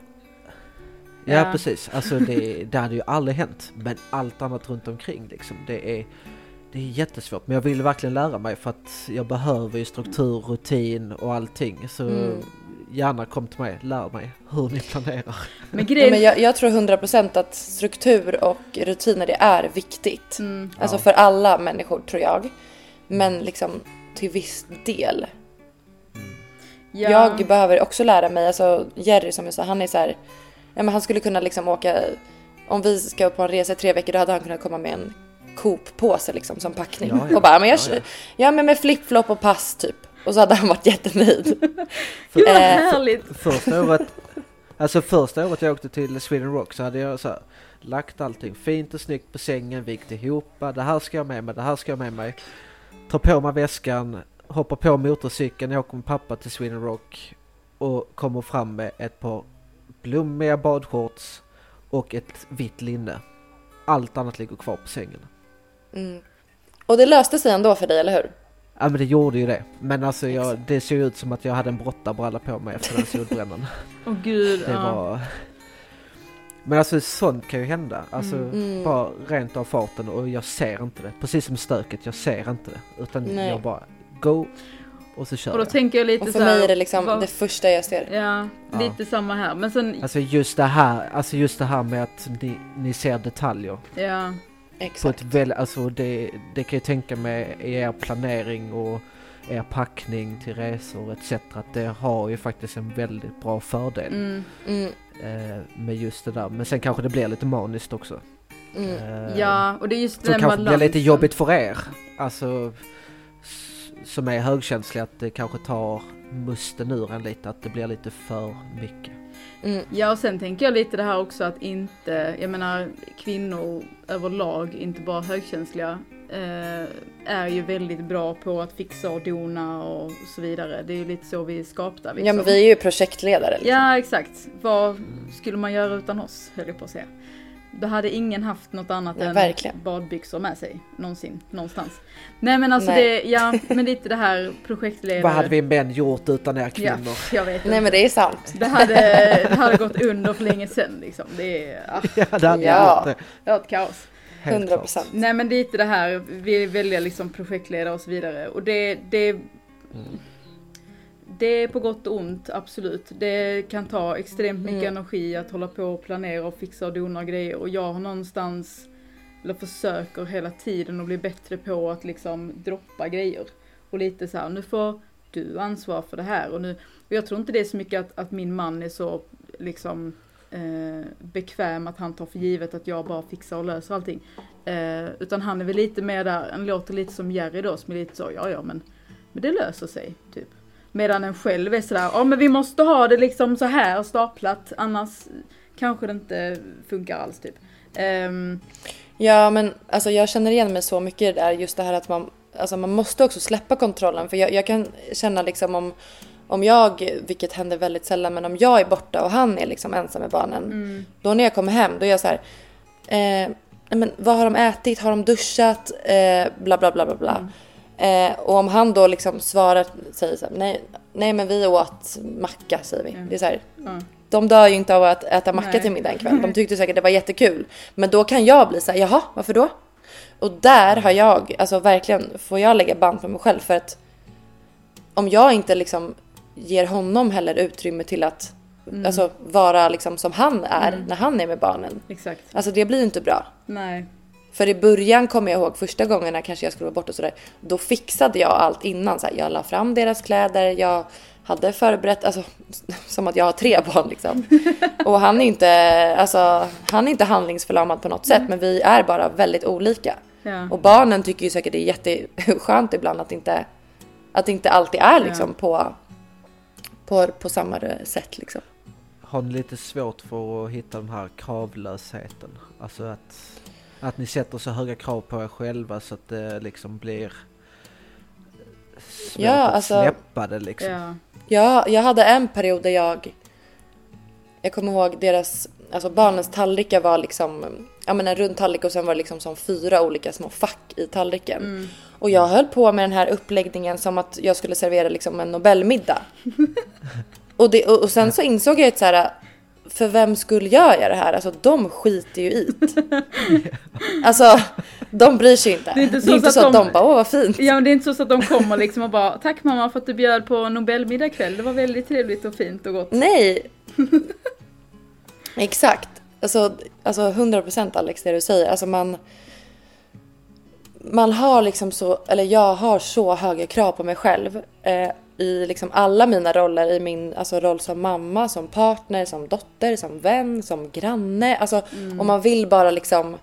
Ja, ja, precis, alltså det, det hade ju aldrig hänt. Men allt annat runt omkring liksom, det är, det är jättesvårt. Men jag vill verkligen lära mig för att jag behöver ju struktur, rutin och allting. Så mm. gärna kom till mig, lär mig hur ni planerar. Men, grejen... men jag, jag tror 100% att struktur och rutiner det är viktigt. Mm. Alltså ja. för alla människor tror jag. Men liksom till viss del. Mm. Ja. Jag behöver också lära mig, alltså Jerry som jag sa, han är så här ja, men han skulle kunna liksom åka, om vi ska på en resa i tre veckor då hade han kunnat komma med en Coop-påse liksom som packning. Ja, ja. Och bara, men jag, ja, ja. ja men med flipflop och pass typ. Och så hade han varit jättenöjd. Gud vad eh, härligt! För, första året, alltså första året jag åkte till Sweden Rock så hade jag så här, lagt allting fint och snyggt på sängen, vikt ihop. Det här ska jag med mig, det här ska jag med mig. Tar på mig väskan, hoppar på motorcykeln, jag åker med pappa till Sweden Rock och kommer fram med ett par blommiga badshorts och ett vitt linne. Allt annat ligger kvar på sängen. Mm. Och det löste sig ändå för dig, eller hur? Ja men det gjorde ju det. Men alltså jag, det såg ut som att jag hade en brottarbralla på mig efter den solbrännan. Åh oh, gud, det ja. var... Men alltså sånt kan ju hända. Alltså mm. mm. bara rent av farten och jag ser inte det. Precis som stöket, jag ser inte det. Utan Nej. jag bara go och så kör Och då jag. tänker jag lite Och för mig är det liksom vad... det första jag ser. Ja, lite ja. samma här. Men sen... Alltså just det här, alltså just det här med att ni, ni ser detaljer. Ja. Exakt. På ett väl, alltså det, det kan jag tänka mig i er planering och er packning till resor etc. Att det har ju faktiskt en väldigt bra fördel. Mm. Mm. Eh, med just det där. Men sen kanske det blir lite maniskt också. Mm. Eh, ja, och det är just den balansen. kanske blir lite jobbigt för er. Alltså som är högkänsliga att det kanske tar musten ur en lite, att det blir lite för mycket. Mm. Ja och sen tänker jag lite det här också att inte, jag menar kvinnor överlag, inte bara högkänsliga, eh, är ju väldigt bra på att fixa och dona och så vidare. Det är ju lite så vi är skapta. Liksom. Ja men vi är ju projektledare. Liksom. Ja exakt. Vad skulle man göra utan oss höll jag på att säga. Då hade ingen haft något annat ja, än verkligen. badbyxor med sig någonsin, någonstans. Nej men alltså Nej. det, ja men lite det här projektledare. Vad hade vi män gjort utan er kvinnor? Ja, jag vet inte. Nej men det är sant. Det hade, det hade gått under för länge sedan liksom. Det är, ah. Ja det hade ja. gjort det. Det var ett kaos. 100 procent. Nej men lite det här, vi väljer liksom projektledare och så vidare. Och det, det mm det är på gott och ont, absolut. Det kan ta extremt mycket mm. energi att hålla på och planera och fixa och dona grejer. Och jag har någonstans, eller försöker hela tiden att bli bättre på att liksom droppa grejer. Och lite så här, nu får du ansvar för det här. Och, nu, och jag tror inte det är så mycket att, att min man är så liksom eh, bekväm att han tar för givet att jag bara fixar och löser allting. Eh, utan han är väl lite mer där, han låter lite som Jerry då som är lite så, ja ja men, men det löser sig, typ. Medan en själv är sådär, ja men vi måste ha det liksom så här staplat annars kanske det inte funkar alls typ. Um... Ja men alltså jag känner igen mig så mycket i det där just det här att man, alltså man måste också släppa kontrollen för jag, jag kan känna liksom om om jag, vilket händer väldigt sällan, men om jag är borta och han är liksom ensam med barnen. Mm. Då när jag kommer hem, då är jag så här, eh, men vad har de ätit? Har de duschat? Eh, bla bla bla bla bla. Mm. Eh, och om han då liksom svarar, säger så här, nej, nej men vi åt macka säger vi. Mm. Det är så här, mm. De dör ju inte av att äta macka nej. till middag en kväll. De tyckte säkert det var jättekul. Men då kan jag bli så här, jaha, varför då? Och där har jag, alltså verkligen, får jag lägga band på mig själv för att om jag inte liksom ger honom heller utrymme till att mm. alltså, vara liksom som han är mm. när han är med barnen. Exakt. Alltså det blir inte bra. Nej. För i början kommer jag ihåg första gångerna kanske jag skulle vara borta och sådär. Då fixade jag allt innan. Så här, jag la fram deras kläder, jag hade förberett, alltså som att jag har tre barn liksom. Och han är inte, alltså, han är inte handlingsförlamad på något sätt men vi är bara väldigt olika. Ja. Och barnen tycker ju säkert det är jätteskönt ibland att inte, att inte alltid är liksom ja. på, på, på samma sätt liksom. Har ni lite svårt för att hitta den här kravlösheten? Alltså att att ni sätter så höga krav på er själva så att det liksom blir svårt ja, att alltså, släppa det liksom. Ja. ja, jag hade en period där jag jag kommer ihåg deras, alltså barnens tallrikar var liksom, ja men en rund tallrik och sen var det liksom som fyra olika små fack i tallriken. Mm. Och jag höll på med den här uppläggningen som att jag skulle servera liksom en Nobelmiddag. och, det, och, och sen så insåg jag att så här, för vem skulle jag göra det här? Alltså de skiter ju i det. Alltså de bryr sig inte. Det är inte så, inte så att de, bara åh vad fint. Ja men det är inte så att de kommer liksom och bara tack mamma för att du bjöd på Nobelmiddag kväll. Det var väldigt trevligt och fint och gott. Nej. Exakt. Alltså, alltså 100% Alex det du säger. Alltså man man har liksom så, eller jag har så höga krav på mig själv eh, i liksom alla mina roller, i min alltså, roll som mamma, som partner, som dotter, som vän, som granne. Alltså Mm. om man vill bara liksom.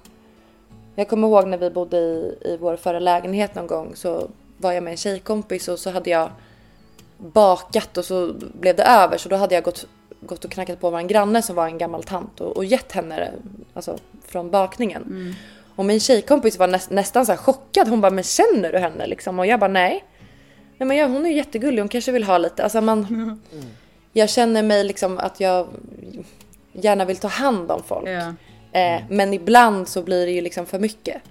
Jag kommer ihåg när vi bodde i, i vår förra lägenhet någon gång så var jag med en tjejkompis och så hade jag bakat och så blev det över så då hade jag gått, gått och knackat på vår granne som var en gammal tant och, och gett henne det, alltså från bakningen. Mm. Och min tjejkompis var näst, nästan så chockad. Hon bara, men känner du henne liksom? Och jag bara, nej. Nej men ja, hon är ju jättegullig, hon kanske vill ha lite. Alltså man... Jag känner mig liksom att jag gärna vill ta hand om folk. Ja. Eh, men ibland så blir det ju liksom för mycket.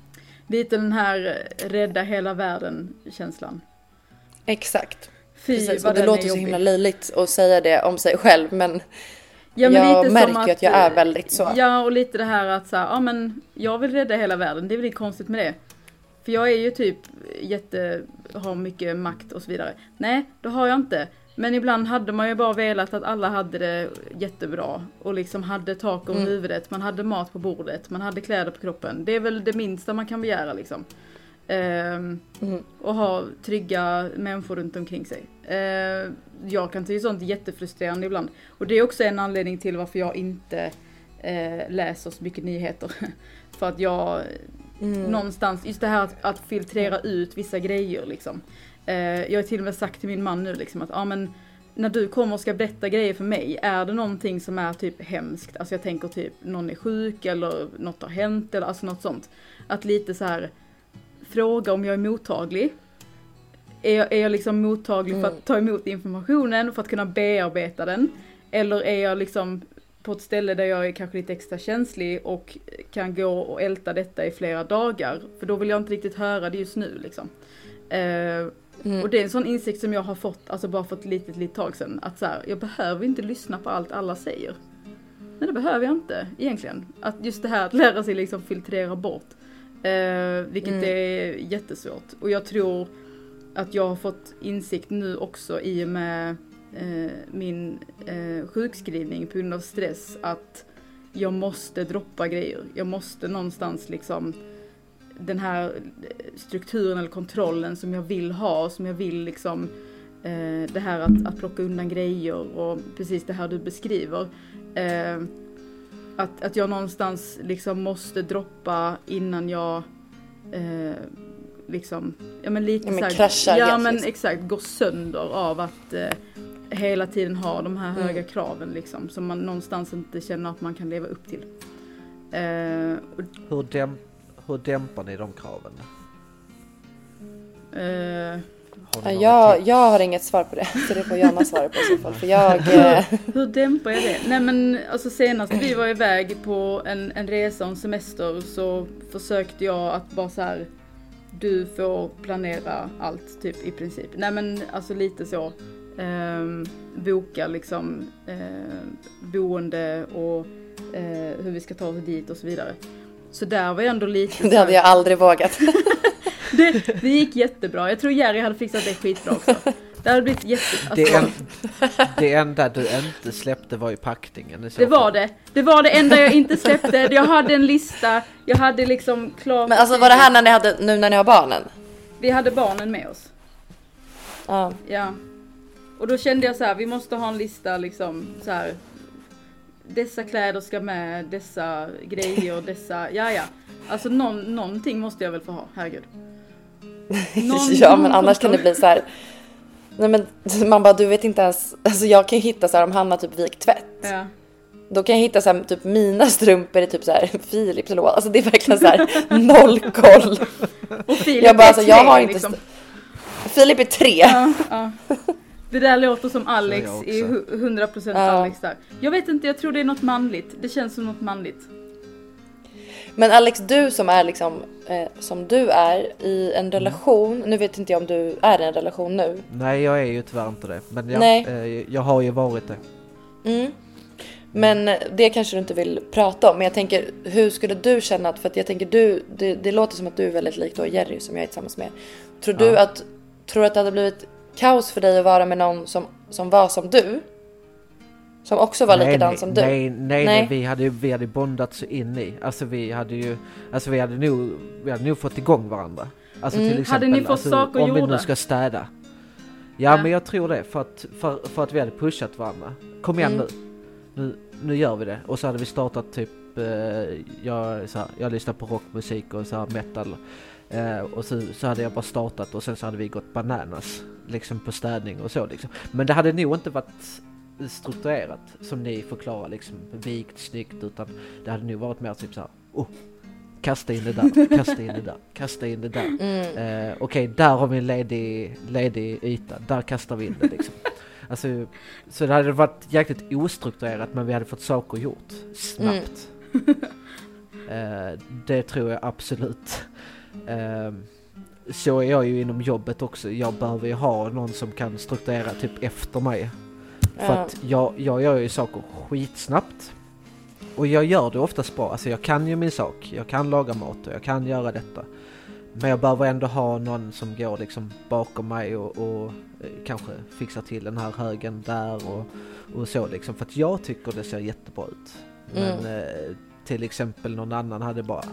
Lite den här rädda hela världen känslan. Exakt. Fy Precis. Och det låter så himla löjligt att säga det om sig själv men, Ja, men jag lite märker som ju att jag är väldigt så. Ja, och lite det här att så här, ja men jag vill rädda hela världen, det är väl inget konstigt med det. För jag är ju typ jätte, har mycket makt och så vidare. Nej, det har jag inte. Men ibland hade man ju bara velat att alla hade det jättebra. Och liksom hade tak över Mm. huvudet, man hade mat på bordet, man hade kläder på kroppen. Det är väl det minsta man kan begära liksom. Ehm, Mm. och ha trygga människor runt omkring sig. Eh, jag kan tycka sånt jättefrustrerande ibland. Och det är också en anledning till varför jag inte eh, läser så mycket nyheter. För att jag Mm. någonstans, just det här att, att filtrera ut vissa grejer liksom. Eh, jag har till och med sagt till min man nu liksom att, ja men när du kommer och ska berätta grejer för mig, är det någonting som är typ hemskt? Alltså jag tänker typ någon är sjuk eller något har hänt eller alltså något sånt. Att lite så här fråga om jag är mottaglig. Är jag, är jag liksom mottaglig för Mm. att ta emot informationen, för att kunna bearbeta den? Eller är jag liksom på ett ställe där jag är kanske lite extra känslig och kan gå och älta detta i flera dagar? För då vill jag inte riktigt höra det just nu liksom. Eh, Mm. och det är en sån insikt som jag har fått, alltså bara för ett litet, litet tag sedan. Att så här, jag behöver inte lyssna på allt alla säger. Men det behöver jag inte egentligen. Att just det här att lära sig liksom filtrera bort. Eh, vilket Mm. är jättesvårt. Och jag tror att jag har fått insikt nu också i och med min eh, sjukskrivning på grund av stress. Att jag måste droppa grejer. Jag måste någonstans liksom den här strukturen eller kontrollen som jag vill ha, som jag vill liksom eh, det här att, att plocka undan grejer och precis det här du beskriver. Eh, att, att jag någonstans liksom måste droppa innan jag eh, liksom, ja men lite Ja, men kraschar Ja men liksom. exakt, går sönder av att eh, hela tiden ha de här Mm. höga kraven liksom som man någonstans inte känner att man kan leva upp till. Eh, och, Hur, däm, hur dämpar ni de kraven? eh, Har jag, tips? jag har inget svar på det, så det får Jonna svara på i så fall. För jag... Eh, Hur dämpar jag det? Nej men alltså senast vi var iväg på en, en resa och en semester så försökte jag att bara så här. Du får planera allt typ i princip. Nej men alltså lite så. Ehm, boka liksom eh, boende och eh, hur vi ska ta oss dit och så vidare. Så där var jag ändå lite det så hade jag aldrig vågat. det, det gick jättebra. Jag tror Jerry hade fixat det skitbra också. Det hade blivit jätte... Alltså, Det, en, det enda du inte släppte var ju packningen Det var det. Det var det enda jag inte släppte. Jag hade en lista, jag hade liksom klart... Men alltså var det här när ni hade, nu när ni har barnen? Vi hade barnen med oss. Ja. Ja. Och då kände jag så här, vi måste ha en lista liksom så här. Dessa kläder ska med, dessa grejer, dessa, ja ja. Alltså någon, någonting måste jag väl få ha, herregud. Någon- ja men annars kan det bli så här. Nej men man bara du vet inte ens, alltså jag kan ju hitta så här om han har typ vikt tvätt. Ja. Då kan jag hitta så här, typ mina strumpor i typ så här Philips låda. Alltså det är verkligen så här noll koll. Och Filip Jag bara är alltså jag tre, har inte, liksom. Filip är tre. Ja, ja. Det där låter som Alex jag i hu- 100% Ja. Alex där. Jag vet inte, jag tror det är något manligt. Det känns som något manligt. Men Alex, du som är liksom eh, som du är i en relation. Nu vet inte jag om du är i en relation nu. Nej, jag är ju tyvärr inte det. Men ja, Nej. eh, jag har ju varit det. Mm. Men det kanske du inte vill prata om. Men jag tänker, hur skulle du känna att, för att jag tänker du, det, det låter som att du är väldigt lik då Jerry som jag är tillsammans med. Tror du Ja. att, tror du att det hade blivit kaos för dig att vara med någon som, som var som du? Som också var nej, likadan nej, som du? Nej, nej, nej. Nej. vi hade ju vi hade bondat så in i. Alltså vi hade ju, alltså vi hade nog, vi hade nog fått igång varandra. Alltså Mm. till exempel, Hade ni fått alltså, saker om vi nu ska städa. Ja, Ja. men jag tror det för att, för, för att vi hade pushat varandra. Kom igen Mm. nu. nu, nu gör vi det. Och så hade vi startat typ, eh, jag, så här, jag lyssnar på rockmusik och så här metal. Eh, och så, så hade jag bara startat och sen så hade vi gått bananas. Liksom på städning och så liksom. Men det hade nog inte varit strukturerat som ni förklarar liksom vikt snyggt utan det hade nog varit mer typ så här. Oh, kasta in det där, kasta in det där, kasta in det där. Mm. Eh, Okej, där har vi en ledig, ledig yta, där kastar vi in det liksom. Alltså, så det hade varit jäkligt ostrukturerat men vi hade fått saker gjort snabbt. Eh, det tror jag absolut. Eh, så är jag ju inom jobbet också. Jag behöver ju ha någon som kan strukturera typ efter mig. För att jag, jag gör ju saker skitsnabbt. Och jag gör det oftast bra. Alltså jag kan ju min sak. Jag kan laga mat och jag kan göra detta. Men jag behöver ändå ha någon som går liksom bakom mig och, och eh, kanske fixar till den här högen där och, och så liksom. För att jag tycker det ser jättebra ut. Men eh, till exempel någon annan hade bara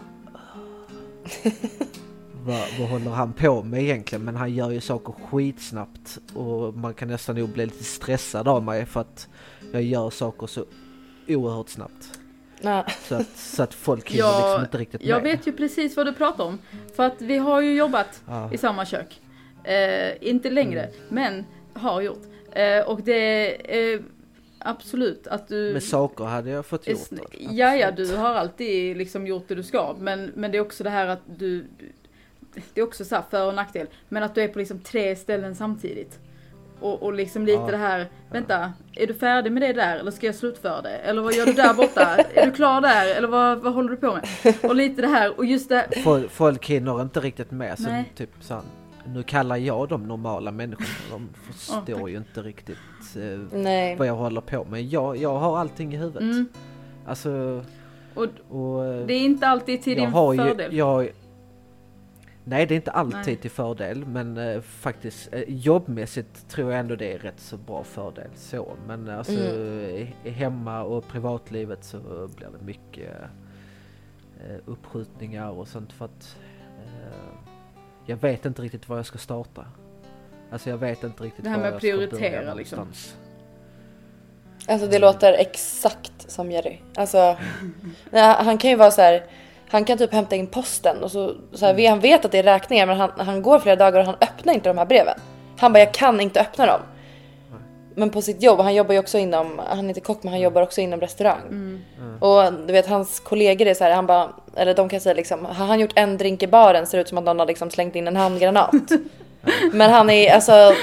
vad, vad håller han på med egentligen? Men han gör ju saker skitsnabbt och man kan nästan nog bli lite stressad av mig för att jag gör saker så oerhört snabbt. Ja. Så att, så att folk hinner Jag- liksom inte riktigt med. Jag vet ju precis vad du pratar om. För att vi har ju jobbat Ja. i samma kök. Eh, inte längre, Mm. men har gjort. Eh, och det är absolut att du... Med saker hade jag fått gjort. Ja, ja, du har alltid liksom gjort det du ska. Men, men det är också det här att du... du- Det är också så här för och nackdel. Men att du är på liksom tre ställen samtidigt. Och, och liksom lite Ja. det här, vänta, är du färdig med det där eller ska jag slutföra det? Eller vad gör du där borta? är du klar där? Eller vad, vad håller du på med? Och lite det här, och just det, Folk, folk hinner inte riktigt med. Så Nej. typ så här, nu kallar jag dem normala människor. De förstår tack. ju inte riktigt eh, vad jag håller på med. Jag, jag har allting i huvudet. mm, Alltså, och och... eh, det är inte alltid till jag din har fördel. Ju, jag, nej, det är inte alltid Nej. till fördel, men eh, faktiskt eh, jobbmässigt tror jag ändå det är rätt så bra fördel så. Men eh, alltså Mm. i- hemma och privatlivet så blir det mycket eh, uppskjutningar och sånt för att eh, jag vet inte riktigt var jag ska starta. Alltså jag vet inte riktigt Det här var med jag att ska börja prioritera, liksom. någonstans. Alltså det låter exakt som Jerry. Alltså, han kan ju vara så här. Han kan typ hämta in posten och så, så här, han vet att det är räkningar men han, han går flera dagar och han öppnar inte de här breven. Han bara jag kan inte öppna dem. Men på sitt jobb, han jobbar ju också inom, han är inte kock men han jobbar också inom restaurang. Mm. Och du vet hans kollegor är så här, han bara, eller de kan säga liksom, har han gjort en drink i baren ser det ut som att någon har liksom slängt in en handgranat. men han är alltså,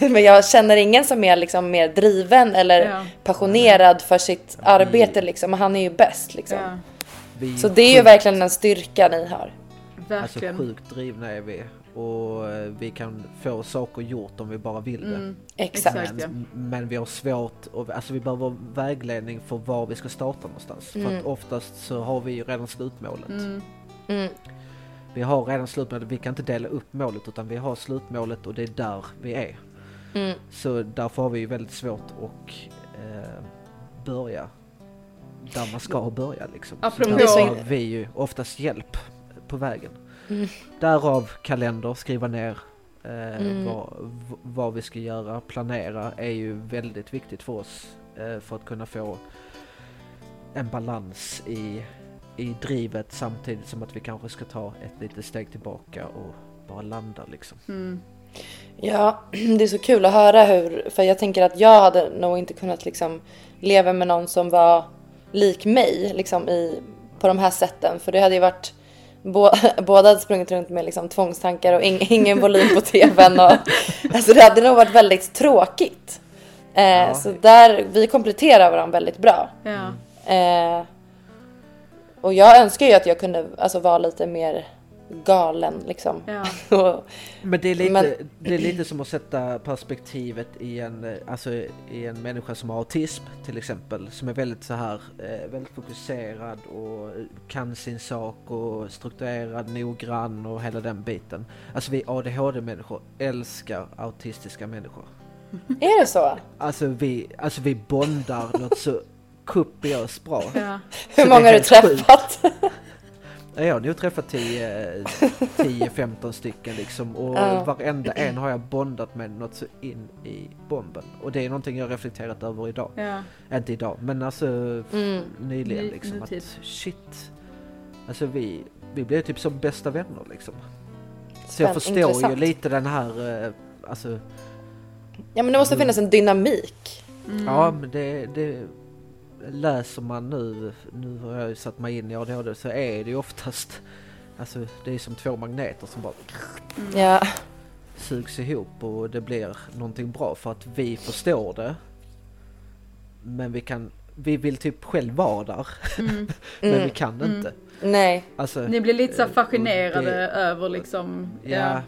men jag känner ingen som är liksom mer driven eller Ja. passionerad för sitt arbete liksom. Men han är ju bäst liksom. Ja, Vi Så det är ju verkligen en styrka ni har. Alltså verkligen. sjukt drivna är vi och eh, vi kan få saker gjort om vi bara vill det. Mm. Exakt. Men, men vi har svårt, och, alltså vi behöver vägledning för var vi ska starta någonstans. För Mm. att oftast så har vi ju redan slutmålet. Mm. Mm. Vi har redan slutmålet, vi kan inte dela upp målet utan vi har slutmålet och det är där vi är. Mm. Så därför har vi ju väldigt svårt att eh, börja där man ska börja liksom. Apropå- Så där har vi ju oftast hjälp på vägen. Mm. Därav kalender, skriva ner eh, Mm. vad, vad vi ska göra, planera är ju väldigt viktigt för oss eh, för att kunna få en balans i, i drivet samtidigt som att vi kanske ska ta ett litet steg tillbaka och bara landa liksom. Mm. Ja, det är så kul att höra hur, för jag tänker att jag hade nog inte kunnat liksom leva med någon som var lik mig liksom i, på de här sätten. För det hade ju varit, bå, båda hade sprungit runt med liksom tvångstankar och ing, ingen volym på tvn och Alltså det hade nog varit väldigt tråkigt. Eh, Ja. Så där, vi kompletterar varandra väldigt bra. Ja. Eh, och jag önskar ju att jag kunde alltså, vara lite mer galen liksom. Ja. Men det är, lite, Men- det är lite som att sätta perspektivet i en, eh, alltså, i en människa som har autism till exempel. Som är väldigt så här, eh, väldigt fokuserad och kan sin sak och strukturerad, noggrann och hela den biten. Alltså vi ADHD-människor älskar autistiska människor. är det så? Alltså vi, alltså vi bondar något så kopiöst bra. Ja. Hur många har du helt sjukt. Jag har nog träffat 10 10-15 stycken liksom och Ja. varenda en har jag bondat med något så in i bomben. Och det är någonting jag reflekterat över idag. Ja. Inte idag, men alltså Mm. nyligen Ny- liksom nutid. att shit. Alltså vi, vi blev typ som bästa vänner liksom. Så jag förstår ju intressant. lite den här, eh, alltså Ja men det måste finnas en dynamik. Mm. ja men det, det läser man nu, nu har jag ju satt mig in i ADHD så är det ju oftast, alltså det är som två magneter som bara Ja. sugs ihop och det blir någonting bra för att vi förstår det. Men vi kan, vi vill typ själv vara där, Mm. men vi Mm. kan Mm. inte. Nej. Alltså, Ni blir lite så eh, fascinerade det- över liksom... Ja,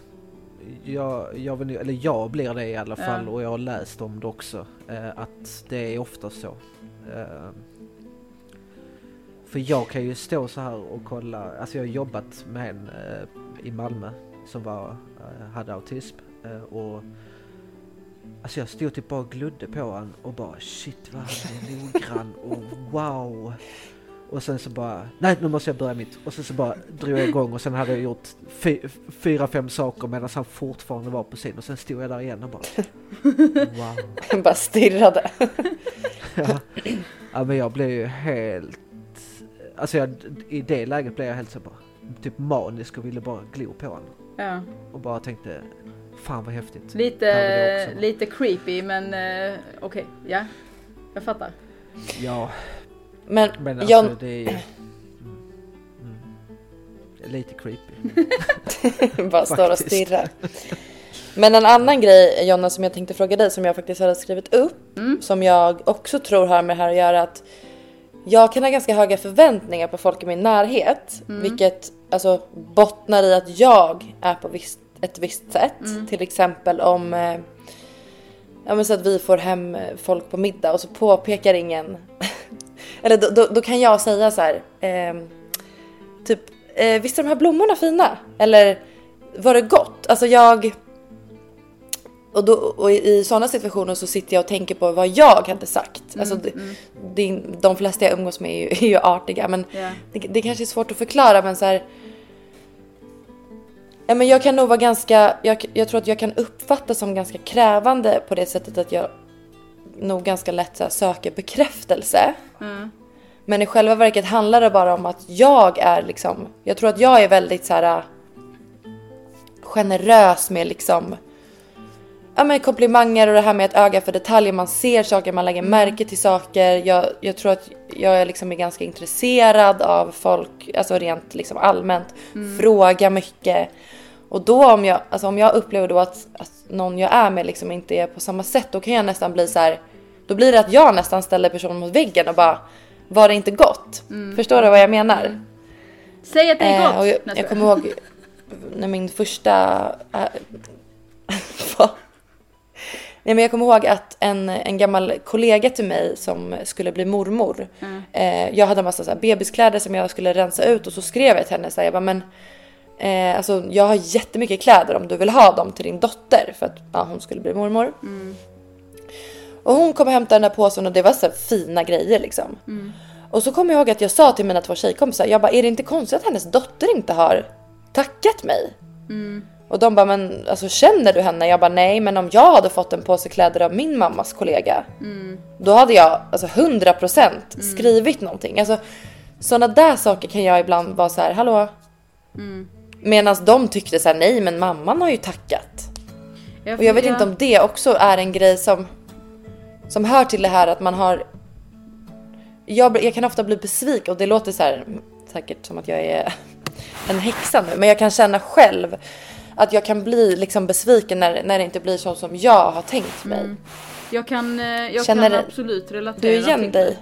jag, jag, vill, eller jag blir det i alla Ja. fall och jag har läst om det också. Eh, att det är ofta så. Ehm, för jag kan ju stå så här och kolla, alltså jag har jobbat med en eh, i Malmö som var, eh, hade autism. Eh, och Alltså jag stod typ bara och glodde på honom och bara shit vad han är noggrann och wow. Och sen så bara, nej nu måste jag börja mitt. Och sen så bara drog jag igång och sen hade jag gjort fy, fyra, fem saker medan han fortfarande var på sin. Och sen stod jag där igen och bara wow. Bara stirrade. Ja, ja men jag blev ju helt, alltså jag, i det läget blev jag helt så bara, typ manisk och ville bara glo på honom. ja. Och bara tänkte, fan vad häftigt. Lite, lite creepy men eh, okej, ja. Jag fattar. Ja, Men, men alltså jag, det är ju, mm, mm, lite creepy. bara står och stirrar. Men en annan grej Jonna som jag tänkte fråga dig som jag faktiskt hade skrivit upp. Mm. Som jag också tror har med det här att göra att jag kan ha ganska höga förväntningar på folk i min närhet. Mm. Vilket alltså bottnar i att jag är på visst, ett visst sätt. Mm. Till exempel om eh, ja, men så att vi får hem eh, folk på middag och så påpekar ingen. Eller då, då, då kan jag säga så här. ehm, typ, eh, visst är de här blommorna fina? Eller var det gott? Alltså jag... Och, då, och i, sådana situationer så sitter jag och tänker på vad jag hade sagt. alltså, det, det, de flesta jag umgås med är ju, är ju artiga men Ja. det, det kanske är svårt att förklara men så här. Ja, men jag kan nog vara ganska, jag, jag tror att jag kan uppfattas som ganska krävande på det sättet att jag nog ganska lätt så här, söker bekräftelse. Mm. Men i själva verket handlar det bara om att jag är liksom, jag tror att jag är väldigt så här generös med liksom Ja men komplimanger och det här med ett öga för detaljer, man ser saker, man lägger märke till saker. Jag, jag tror att jag är liksom är ganska intresserad av folk, alltså rent liksom allmänt. Fråga mycket. Och då om jag, alltså om jag upplever då att, att någon jag är med liksom inte är på samma sätt, då kan jag nästan bli så här. Då blir det att jag nästan ställer personen mot väggen och bara, var det inte gott? Förstår du vad jag menar? Säg att det är Eh, gott! och jag, jag skojar. kommer ihåg när min första... Äh? Nej, men jag kommer ihåg att en, en gammal kollega till mig som skulle bli mormor. Mm. Eh, jag hade en massa så här bebiskläder som jag skulle rensa ut och så skrev jag till henne så här, jag bara, men eh, alltså, jag har jättemycket kläder om du vill ha dem till din dotter för att ja, hon skulle bli mormor. Mm. Och hon kom och hämtade den där påsen och det var så fina grejer liksom. Mm. Och så kommer jag ihåg att jag sa till mina två tjejkompisar, jag bara är det inte konstigt att hennes dotter inte har tackat mig? Mm. Och de bara men alltså känner du henne? Jag bara nej men om jag hade fått en påse kläder av min mammas kollega Mm. då hade jag alltså 100% skrivit någonting. Alltså sådana där saker kan jag ibland vara så här hallå? Medan de tyckte så här nej men mamman har ju tackat. Och jag vet ja. inte om det också är en grej som, som hör till det här att man har... Jag, jag kan ofta bli besviken och det låter så här säkert som att jag är en häxa nu, men jag kan känna själv att jag kan bli liksom besviken när, när det inte blir så som jag har tänkt mig. Mm. Jag kan, eh, jag Känner kan absolut relatera Du igen till dig?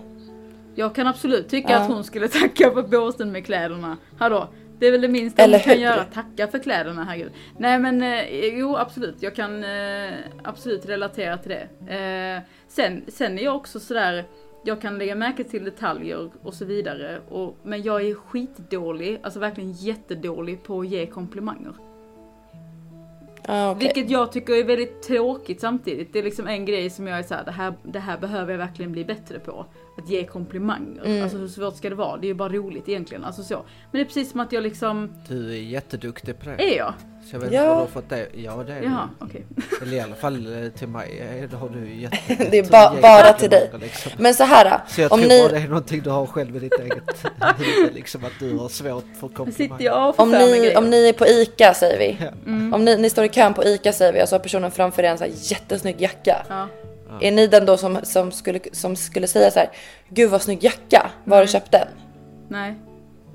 Jag kan absolut tycka Ja. att hon skulle tacka för påsen med kläderna. Hallå, det är väl det minsta Eller hon kan hur? göra, tacka för kläderna, herregud. Nej men eh, jo absolut, jag kan eh, absolut relatera till det. Eh, sen, sen är jag också sådär, jag kan lägga märke till detaljer och så vidare. Och, men jag är skitdålig, alltså verkligen jättedålig på att ge komplimanger. Ah, okej. Vilket jag tycker är väldigt tråkigt samtidigt. Det är liksom en grej som jag är såhär, det här, det här behöver jag verkligen bli bättre på. Att ge komplimanger. Mm. Alltså hur svårt ska det vara? Det är ju bara roligt egentligen. Alltså så. Men det är precis som att jag liksom, Du är jätteduktig på det. är jag? Så jag vet Ja. inte var du har fått det. Ja det är Jaha, okej. du. Eller i alla fall eh, till mig eh, det har du ju jätte... Det är ba- bara till dig. Liksom. Men så här, Så jag om tror ni, bara det är någonting du har själv i ditt eget huvud liksom att du har svårt för komplimanger. om ni, om ni är på ICA säger vi. Ja. Mm. Om ni, ni står i kön på ICA säger vi och så har personen framför er en så här jättesnygg jacka. Ja. Är ni den då som, som, skulle, som skulle säga så här, gud vad snygg jacka, var har du köpt den? Nej.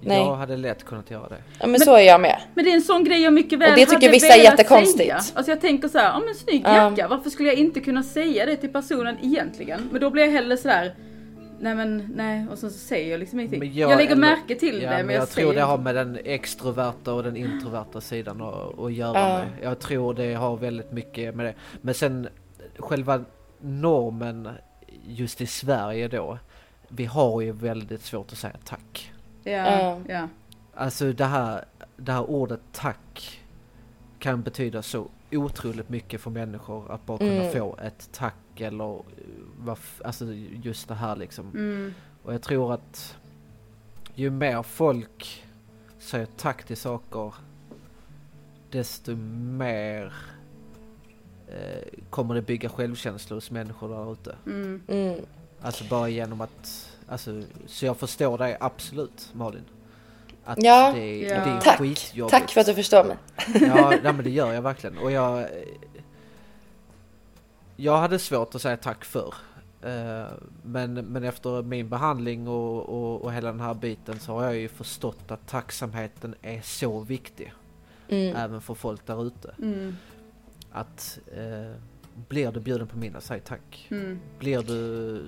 Nej. Jag hade lätt kunnat göra det. Ja men, så är jag med. Men det är en sån grej jag mycket väl Och det tycker hade vissa är jättekonstigt. Säga. Alltså jag tänker så här, ja men snygg Ja. jacka, varför skulle jag inte kunna säga det till personen egentligen? Men då blir jag hellre sådär, nej men nej, och så säger jag liksom ingenting. Men Jag, jag- lägger eller- märke till Ja, det men men jag, jag säger tror det har med den extroverta och den introverta sidan att, att göra Ja. med. Jag tror det har väldigt mycket med det. Men sen själva normen just i Sverige då. Vi har ju väldigt svårt att säga tack. Ja, Ja. Alltså det här, det här ordet tack kan betyda så otroligt mycket för människor att bara kunna Mm. få ett tack eller eh, alltså just det här liksom. Mm, Och jag tror att ju mer folk säger tack till saker desto mer eh, kommer det bygga självkänsla hos människor där ute. mm. Mm. Alltså bara genom att, alltså, så jag förstår dig absolut Malin. Att Ja. det, Ja. det är Tack. skitjobbigt. Tack för att du förstår mig. Ja, nej, men det gör jag verkligen. Och jag... eh, Jag hade svårt att säga tack för. Men, men efter min behandling och, och, och hela den här biten så har jag ju förstått att tacksamheten är så viktig. Mm. Även för folk där ute. Mm, Att eh, blir du bjuden på middag, säg tack. mm. Blir du...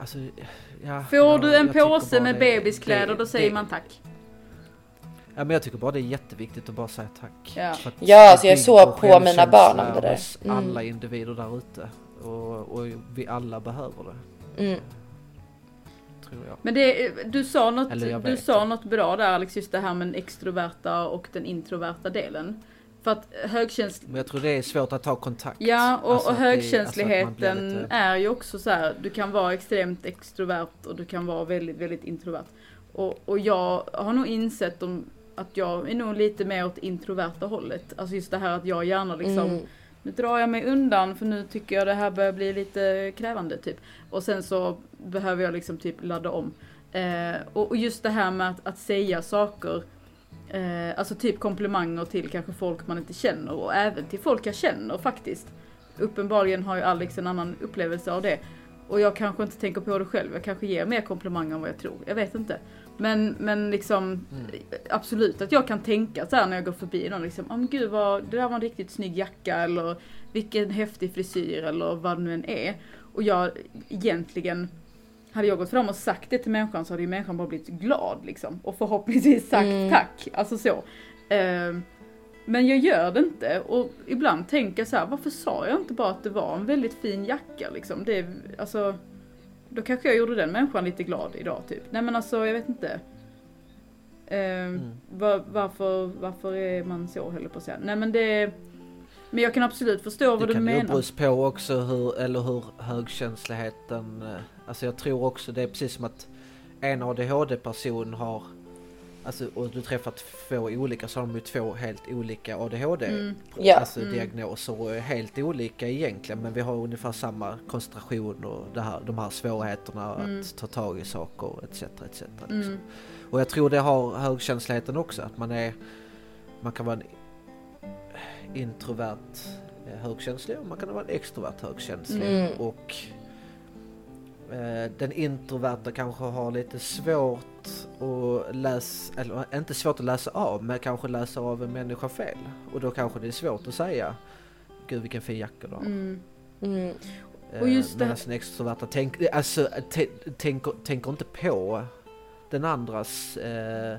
Alltså, ja. Får jag- du en påse med det- bebiskläder det- då säger det- man tack. Ja men jag tycker bara det är jätteviktigt att bara säga tack. Ja. För att Ja, alltså jag är så på mina barn om det där. Mm. alla individer där ute. Och, och vi alla behöver det, Mm. tror jag. Men det, du, sa något, du sa något bra där Alex, just det här med den extroverta och den introverta delen. För att högkänsl... Men jag tror det är svårt att ta kontakt. Ja, och, Alltså och att det- högkänsligheten alltså lite- är ju också så här. du kan vara extremt extrovert och du kan vara väldigt, väldigt introvert. Och, och jag har nog insett om, att jag är nog lite mer åt introverta hållet. Alltså just det här att jag gärna liksom, Mm. nu drar jag mig undan för nu tycker jag det här börjar bli lite krävande typ. Och sen så behöver jag liksom typ ladda om. Eh, och, och just det här med att, att säga saker Eh, alltså typ komplimanger till kanske folk man inte känner och även till folk jag känner faktiskt. Uppenbarligen har ju Alex en annan upplevelse av det. Och jag kanske inte tänker på det själv, jag kanske ger mer komplimanger än vad jag tror. Jag vet inte. Men, men liksom Mm. absolut att jag kan tänka så här när jag går förbi någon liksom, oh, men gud vad, det där var en riktigt snygg jacka eller vilken häftig frisyr eller vad det nu än är. Och jag egentligen hade jag gått fram och sagt det till människan så hade ju människan bara blivit glad liksom. Och förhoppningsvis sagt Mm. tack. Alltså så. Ehm, men jag gör det inte och ibland tänker jag så här, varför sa jag inte bara att det var en väldigt fin jacka liksom? Det, är- alltså, då kanske jag gjorde den människan lite glad idag typ. Nej men alltså jag vet inte. Ehm, Mm. var, varför, varför är man så höll på att säga. Nej men det Men jag kan absolut förstå vad Det du kan ju menar. beror på också hur, eller hur högkänsligheten, eh, alltså jag tror också det är precis som att en ADHD-person har, alltså och du träffar två olika så har de ju två helt olika ADHD Mm. Ja. alltså Mm. diagnoser och är helt olika egentligen men vi har ungefär samma koncentration och det här, de här svårigheterna Mm. att ta tag i saker etc. etc. Liksom. Mm. Och jag tror det har högkänsligheten också, att man är, man kan vara en introvert eh, högkänslig och man kan vara en extrovert högkänslig. Mm. Och eh, den introverta kanske har lite svårt att läsa, eller inte svårt att läsa av, men kanske läsa av en människa fel. Och då kanske det är svårt att säga, gud vilken fin jacka du har. Mm. Mm. Eh, Och just det- Medan den extroverta tänk, alltså, tänker, tänker inte på den andras eh,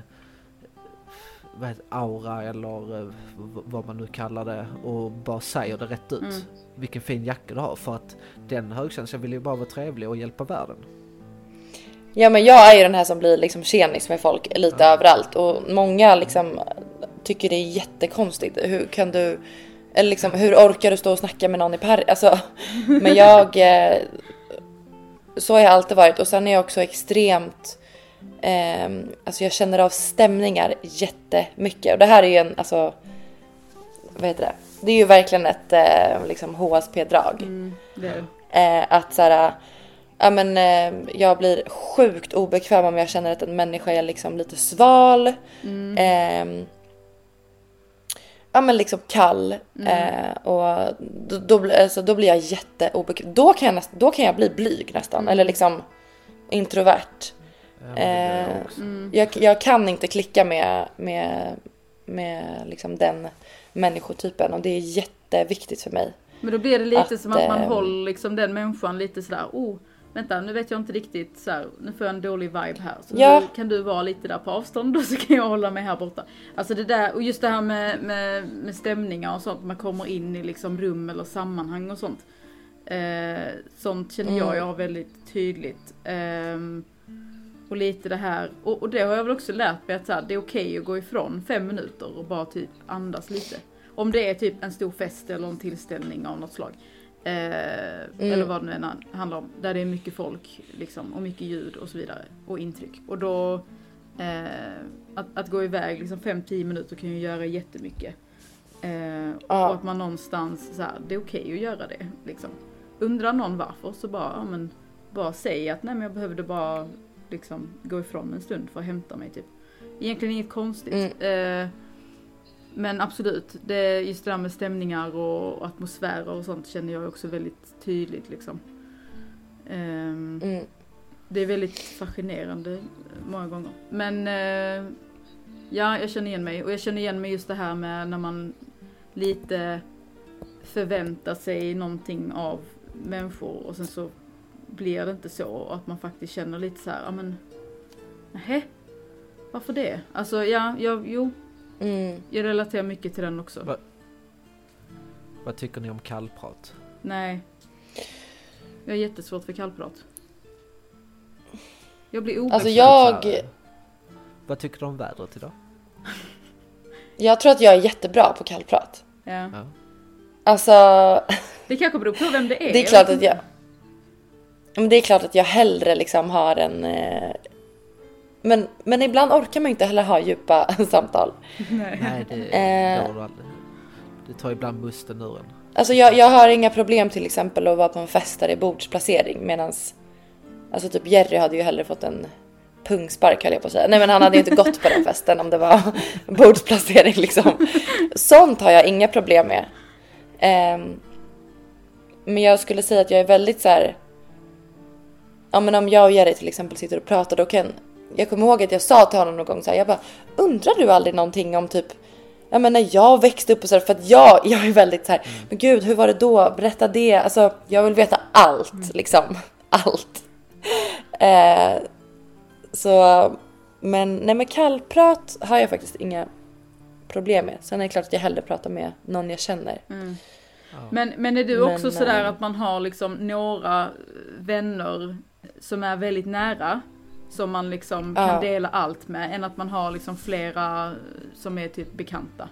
vad heter, aura eller eh, vad man nu kallar det och bara säger det rätt ut. Mm. Vilken fin jacka du har för att den högkänslan vill ju bara vara trevlig och hjälpa världen. Ja men jag är ju den här som blir liksom tjenis med folk lite överallt och många liksom tycker det är jättekonstigt. Hur kan du, eller liksom hur orkar du stå och snacka med någon i par? Alltså, men jag, eh, så har jag alltid varit och sen är jag också extremt, eh, alltså jag känner av stämningar jättemycket och det här är ju en, alltså, vad heter det? Det är ju verkligen ett eh, liksom HSP-drag. Mm. Eh, att såhär, ja men eh, jag blir sjukt obekväm om jag känner att en människa är liksom lite sval. Mm. ehm, ja men liksom kall. Eh, och då, då, alltså, då blir jag jätteobekväm. Då kan jag, näst, då kan jag bli blyg nästan. Eller liksom introvert. Eh. Mm. Jag, jag kan inte klicka med, med, med liksom den människotypen och det är jätteviktigt för mig. Men då blir det lite Att, som att man eh, håller liksom den människan lite sådär, oh, vänta nu vet jag inte riktigt så här, nu får jag en dålig vibe här. Så Ja. kan du vara lite där på avstånd och så kan jag hålla mig här borta. Alltså det där, och just det här med, med, med stämningar och sånt, man kommer in i liksom rum eller sammanhang och sånt. Eh, sånt känner jag Mm. jag har väldigt tydligt. Ehm, och lite det här, och, och det har jag väl också lärt mig att så här, det är okej att gå ifrån fem minuter och bara typ andas lite. Om det är typ en stor fest eller en tillställning av något slag. Eh, Eller vad det nu än handlar om. Där det är mycket folk liksom, och mycket ljud och så vidare. Och intryck. Och då eh, att, att gå iväg liksom 5-10 minuter kan ju göra jättemycket. Eh, Ja. Och att man någonstans så här, det är okej att göra det. Liksom. Undrar någon varför så bara, ja, men, bara säg att nej men jag behövde bara liksom, gå ifrån en stund för att hämta mig typ. Egentligen inget konstigt. Mm. Eh, men absolut, det är just det där med stämningar och, och atmosfärer och sånt känner jag också väldigt tydligt liksom. Ehm, Mm. det är väldigt fascinerande många gånger. Men eh, ja, jag känner igen mig. Och jag känner igen mig just det här med när man lite förväntar sig någonting av människor och sen så blir det inte så. Och att man faktiskt känner lite så här, ja men, nähä? Varför det? Alltså ja, jag, jo, Mm. jag relaterar mycket till den också. Va- Vad tycker ni om kallprat? Nej. Jag har jättesvårt för kallprat. Jag blir obekväm. Alltså Så jag, Vad tycker du om vädret idag? jag tror att jag är jättebra på kallprat. Ja. Ja. Alltså, Det kanske beror på vem det är. det är klart att jag... Men det är klart att jag hellre liksom har en... Eh, men, men ibland orkar man inte heller ha djupa samtal. Nej. Nej, det, Eh. du aldrig. det tar ibland musten ur en. Alltså jag, jag har inga problem till exempel att vara på en fest där det är bordsplacering medans... Alltså typ Jerry hade ju hellre fått en pungspark höll jag på att säga. Nej men han hade ju inte gått på den festen om det var bordsplacering liksom. Sånt har jag inga problem med. Ehm, men jag skulle säga att jag är väldigt så här. Ja men om jag och Jerry till exempel sitter och pratar då kan jag kommer ihåg att jag sa till honom någon gång så här, jag bara undrar du aldrig någonting om typ Ja men när jag växte upp och så här, för att jag, jag är väldigt så här, men gud hur var det då? Berätta det. Alltså jag vill veta allt liksom. Allt. Eh, så men nej men kallprat har jag faktiskt inga problem med. Sen är det klart att jag hellre pratar med någon jag känner. Mm. Ja. Men, men är du också Men, sådär eh, att man har liksom några vänner som är väldigt nära? Som man liksom kan Ja. dela allt med, än att man har liksom flera som är typ bekanta.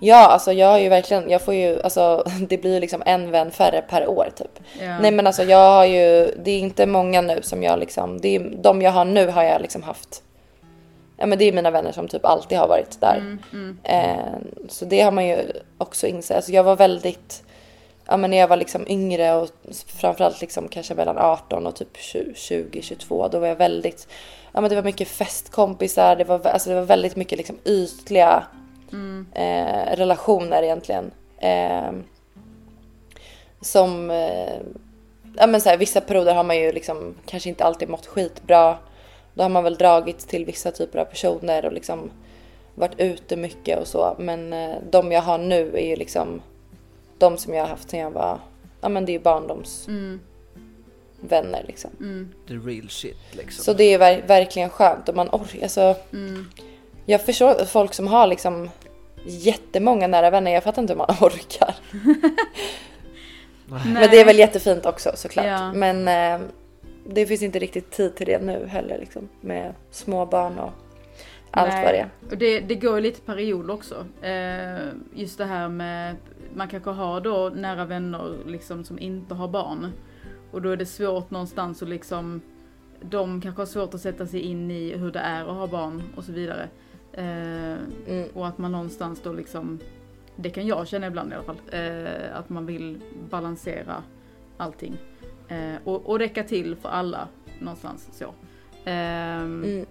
Ja alltså jag har ju verkligen, jag får ju, alltså det blir ju liksom en vän färre per år typ. Ja. Nej men alltså jag har ju, det är inte många nu som jag liksom, det är, de jag har nu har jag liksom haft. Ja men det är mina vänner som typ alltid har varit där. Mm, mm. Eh, så det har man ju också insett. Alltså jag var väldigt, ja men när jag var liksom yngre och framförallt liksom kanske mellan 18 och typ 20, 22 då var jag väldigt, ja men det var mycket festkompisar, det var, alltså det var väldigt mycket liksom ytliga Mm. eh, relationer egentligen. Eh, som, eh, ja men så här, vissa perioder har man ju liksom kanske inte alltid mått skitbra. Då har man väl dragits till vissa typer av personer och liksom varit ute mycket och så. Men eh, de jag har nu är ju liksom de som jag har haft sen jag var, ja men det är ju barndoms Mm, vänner liksom. mm, The real shit liksom. Så det är ver- verkligen skönt och man orkar, alltså mm. jag förstår folk som har liksom jättemånga nära vänner, jag fattar inte hur man orkar. Men det är väl jättefint också såklart. Ja. Men eh, det finns inte riktigt tid till det nu heller liksom. Med små barn och allt Nej. vad det är. Och det, det går lite period också. Eh, just det här med, man kanske har då nära vänner liksom som inte har barn. Och då är det svårt någonstans att liksom, de kanske har svårt att sätta sig in i hur det är att ha barn och så vidare. Eh, Mm. och att man någonstans då liksom, det kan jag känna ibland i alla fall, eh, att man vill balansera allting. Eh, och, och räcka till för alla någonstans så. Ehm, Mm.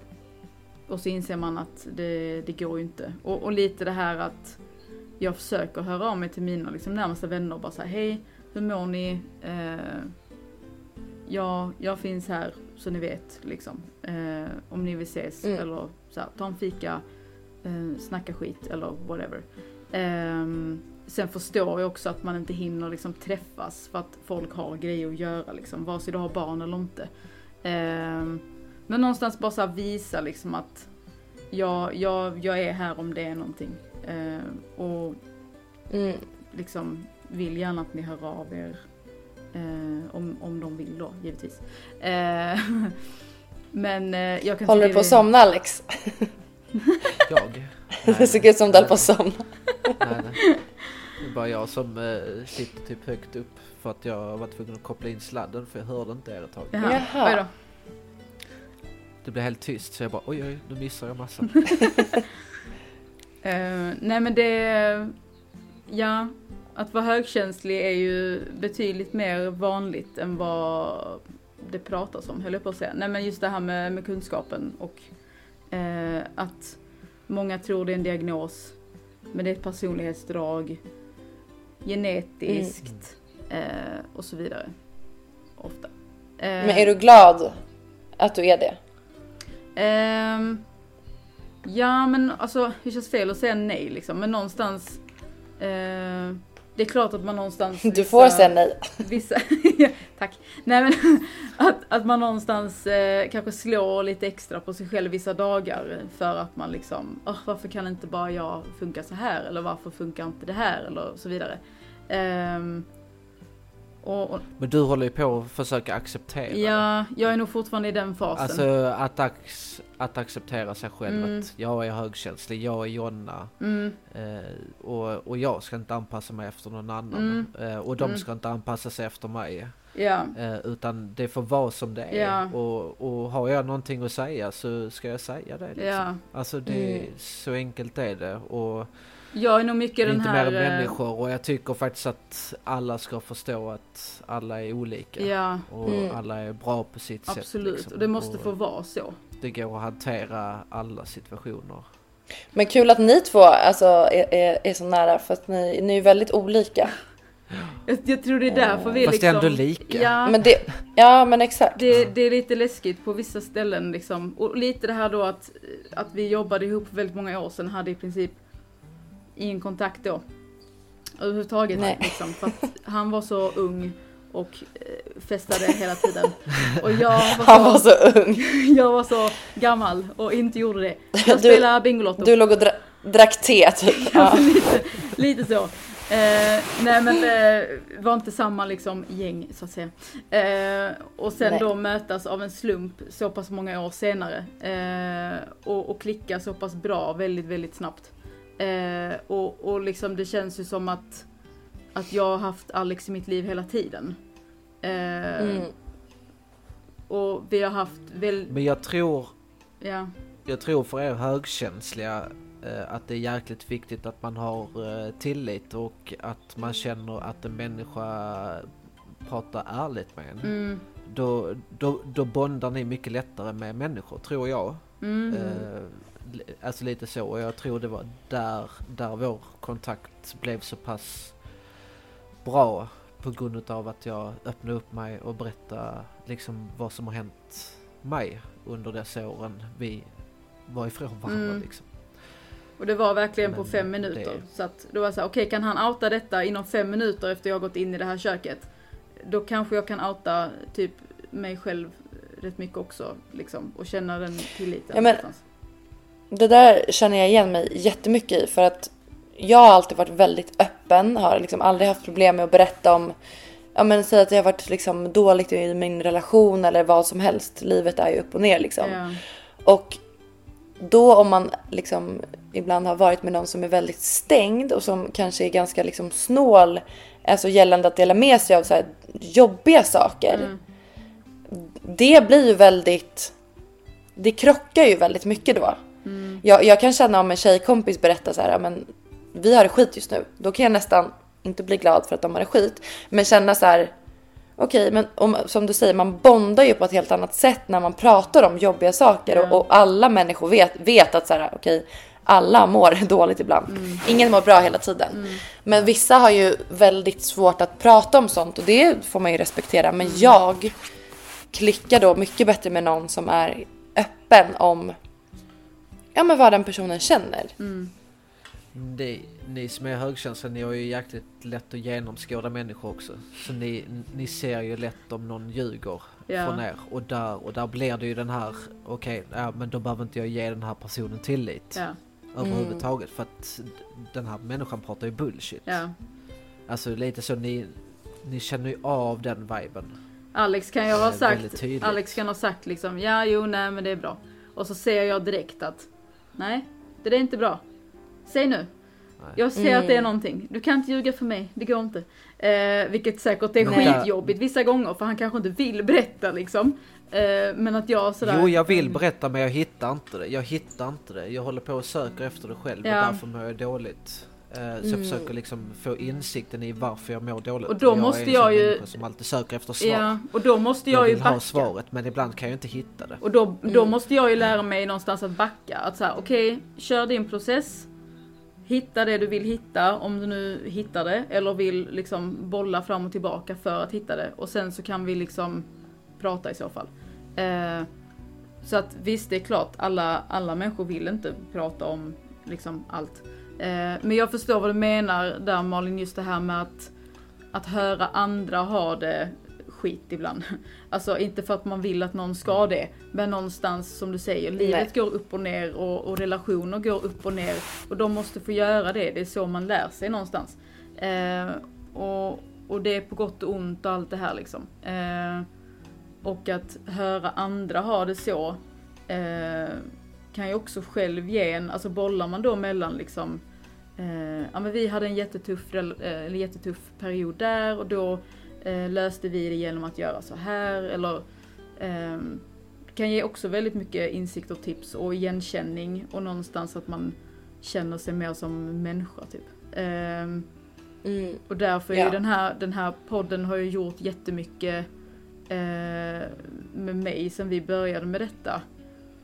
Och så inser man att det, det går ju inte. Och, och lite det här att jag försöker höra av mig till mina liksom, närmaste vänner och bara säga hej, hur mår ni? Eh, ja, jag finns här så ni vet liksom. Eh, om ni vill ses Mm. eller så här, ta en fika, eh, snacka skit eller whatever. Ehm, sen förstår jag också att man inte hinner liksom träffas för att folk har grejer att göra liksom, vare sig du har barn eller inte. Men någonstans bara så visa liksom att jag, jag, jag är här om det är någonting. Ehm, och Mm. liksom vill gärna att ni hör av er. Eh, om, om de vill då, givetvis. Eh, men eh, jag kan Håller du på att det- somna Alex? Jag? Det såg ut som du höll på att somna. nej, nej. Det är bara jag som eh, sitter typ högt upp för att jag var tvungen att koppla in sladden för jag hörde inte er ett tag. Jaha, Jaha. Det blev helt tyst så jag bara oj oj, nu missar jag massa. Eh, nej men det, ja, att vara högkänslig är ju betydligt mer vanligt än vad det pratas om, höll jag på att säga. Nej men just det här med, med kunskapen och eh, att många tror det är en diagnos, men det är ett personlighetsdrag, genetiskt eh, och så vidare. Ofta. Men är du glad att du är det? Ehm, ja men alltså det känns fel att säga nej liksom men någonstans eh, Det är klart att man någonstans Du får säga nej. Vissa, tack. Nej men att, att man någonstans eh, kanske slår lite extra på sig själv vissa dagar för att man liksom, "Åh, varför kan inte bara jag funka så här eller varför funkar inte det här eller så vidare. Ehm, och, och, Men du håller ju på att försöka acceptera ja, jag är nog fortfarande i den fasen. Alltså att, ac- att acceptera sig själv Mm. att jag är högkänslig, jag är Jonna mm, eh, och, och jag ska inte anpassa mig efter någon annan eh, och de Mm. ska inte anpassa sig efter mig. ja, Eh, utan det får vara som det är. Ja. Och, och har jag någonting att säga så ska jag säga det. Liksom. ja. Alltså det, Mm. så enkelt är det. Och Jag är nog mycket är den inte här... mer än eh, människor och jag tycker faktiskt att alla ska förstå att alla är olika. Ja, Och Mm. alla är bra på sitt sätt. absolut. liksom. Och det måste Och få vara så. Det går att hantera alla situationer. Men kul att ni två alltså, är, är, är så nära för att ni, ni är väldigt olika. Jag, jag tror det är därför vi Fast liksom... ändå lika. Ja, Men det, ja men exakt. det, det är lite läskigt på vissa ställen liksom. Och lite det här då att, att vi jobbade ihop för väldigt många år sedan, hade i princip ingen kontakt då. Överhuvudtaget Nej. liksom. För att han var så ung och eh, festade hela tiden. Och jag var så, Han var så ung. jag var så gammal och inte gjorde det. Jag Du- spelade Bingolotto. Du låg och dra, drack te typ. Ja. lite, lite så. Eh, nej men det var inte samma liksom gäng så att säga. Eh, och sen Nej. då mötas av en slump så pass många år senare. Eh, och, och klicka så pass bra väldigt, väldigt snabbt. Eh, och, och liksom det känns ju som att, att jag har haft Alex i mitt liv hela tiden. Eh, Mm. Och vi har haft väl, Men jag tror, ja, jag tror för er högkänsliga eh, att det är jäkligt viktigt att man har eh, tillit och att man känner att en människa pratar ärligt med en. mm, Då, då, då bondar ni mycket lättare med människor, tror jag. mm, Eh, alltså lite så, och jag tror det var där, där vår kontakt blev så pass bra på grund av att jag öppnade upp mig och berättade liksom vad som har hänt mig under dessa åren vi var ifrån varandra Mm. liksom. Och det var verkligen på Men fem minuter. det- Så att då var såhär, okej kan han outa detta inom fem minuter efter jag gått in i det här köket? Då kanske jag kan outa typ mig själv rätt mycket också. Liksom, och känna den tilliten. Ja, men- någonstans. Det där känner jag igen mig jättemycket i för att jag har alltid varit väldigt öppen, har liksom aldrig haft problem med att berätta om Ja men säg att jag har varit liksom dåligt i min relation eller vad som helst. Livet är ju upp och ner liksom. Ja. Och då om man liksom ibland har varit med någon som är väldigt stängd och som kanske är ganska liksom snål, alltså gällande att dela med sig av så här jobbiga saker. Mm. Det blir ju väldigt, det krockar ju väldigt mycket då. Mm. Jag, jag kan känna om en tjejkompis berättar så här, "Ja, men vi har det skit just nu. Då kan jag nästan inte bli glad för att de har det skit. Men känna så här, okej, men om, som du säger, man bondar ju på ett helt annat sätt när man pratar om jobbiga saker. Ja. Och, och alla människor vet, vet att så här, okej, alla mår dåligt ibland. Ingen mår bra hela tiden. Men vissa har ju väldigt svårt att prata om sånt och det får man ju respektera. Men jag klickar då mycket bättre med någon som är öppen om ja, men vad den personen känner. Mm. Det, ni som är högkänsliga, ni har ju jäkligt lätt att genomskåda människor också. Så ni, ni ser ju lätt om någon ljuger Ja. från er. Och där, och där blir det ju den här, okej, ja, men då behöver inte jag ge den här personen tillit. Ja. Överhuvudtaget. För att den här människan pratar ju bullshit. ja. Alltså lite så, ni, ni känner ju av den viben. Alex kan jag ha Eh, sagt. Alex kan ha sagt liksom, ja jo nej men det är bra. Och så ser jag direkt att, nej, det är inte bra. Säg nu. Nej. Jag ser att det är Mm. någonting. Du kan inte ljuga för mig, det går inte. Eh, vilket säkert är Nej. skitjobbigt vissa gånger för han kanske inte vill berätta liksom. Eh, men att jag sådär... Jo, jag vill berätta men jag hittar inte det. Jag hittar inte det. Jag håller på och söker efter det själv Ja. och därför mår jag dåligt. Eh, Så jag försöker liksom få insikten i varför jag mår dåligt. Och då jag måste är en jag ju- som alltid söker efter svar. Ja, och då måste jag jag, ju vill ha backa. svaret men ibland kan jag inte hitta det. Och då, då måste jag ju lära mig någonstans att backa. Att säga, okej, kör din process. Hitta det du vill hitta, om du nu hittar det. Eller vill liksom bolla fram och tillbaka för att hitta det. Och sen så kan vi liksom prata i så fall. Eh, så att visst, det är klart, alla, alla människor vill inte prata om liksom allt. Eh, men jag förstår vad du menar där Malin, just det här med att, att höra andra ha det skit ibland. Alltså inte för att man vill att någon ska det, men någonstans som du säger, livet går upp och ner och, och relationer går upp och ner. Och de måste få göra det, det är så man lär sig någonstans. Eh, och, och det är på gott och ont och allt det här liksom. Eh, och att höra andra ha det så eh, kan ju också själv ge en, alltså bollar man då mellan liksom ja men vi hade en jättetuff, eh, eller jättetuff period där och då eh, löste vi det genom att göra så här eller ehm, kan ge också väldigt mycket insikt och tips och igenkänning och någonstans att man känner sig mer som människa typ. Ehm, Mm. och därför är Ja. ju den här, den här podden har ju gjort jättemycket eh, med mig sen vi började med detta.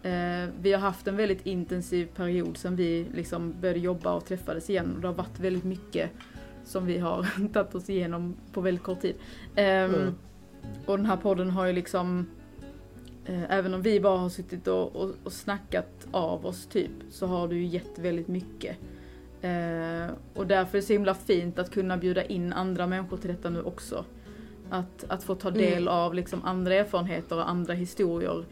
Eh, vi har haft en väldigt intensiv period sen vi liksom började jobba och träffades igen det har varit väldigt mycket som vi har tagit oss igenom på väldigt kort tid. Ehm, Mm. Och den här podden har ju liksom eh, Även om vi bara har suttit och, och, och snackat av oss typ så har du ju gett väldigt mycket. Eh, och därför är det så himla fint att kunna bjuda in andra människor till detta nu också. Att, att få ta del Mm. av liksom andra erfarenheter och andra historier.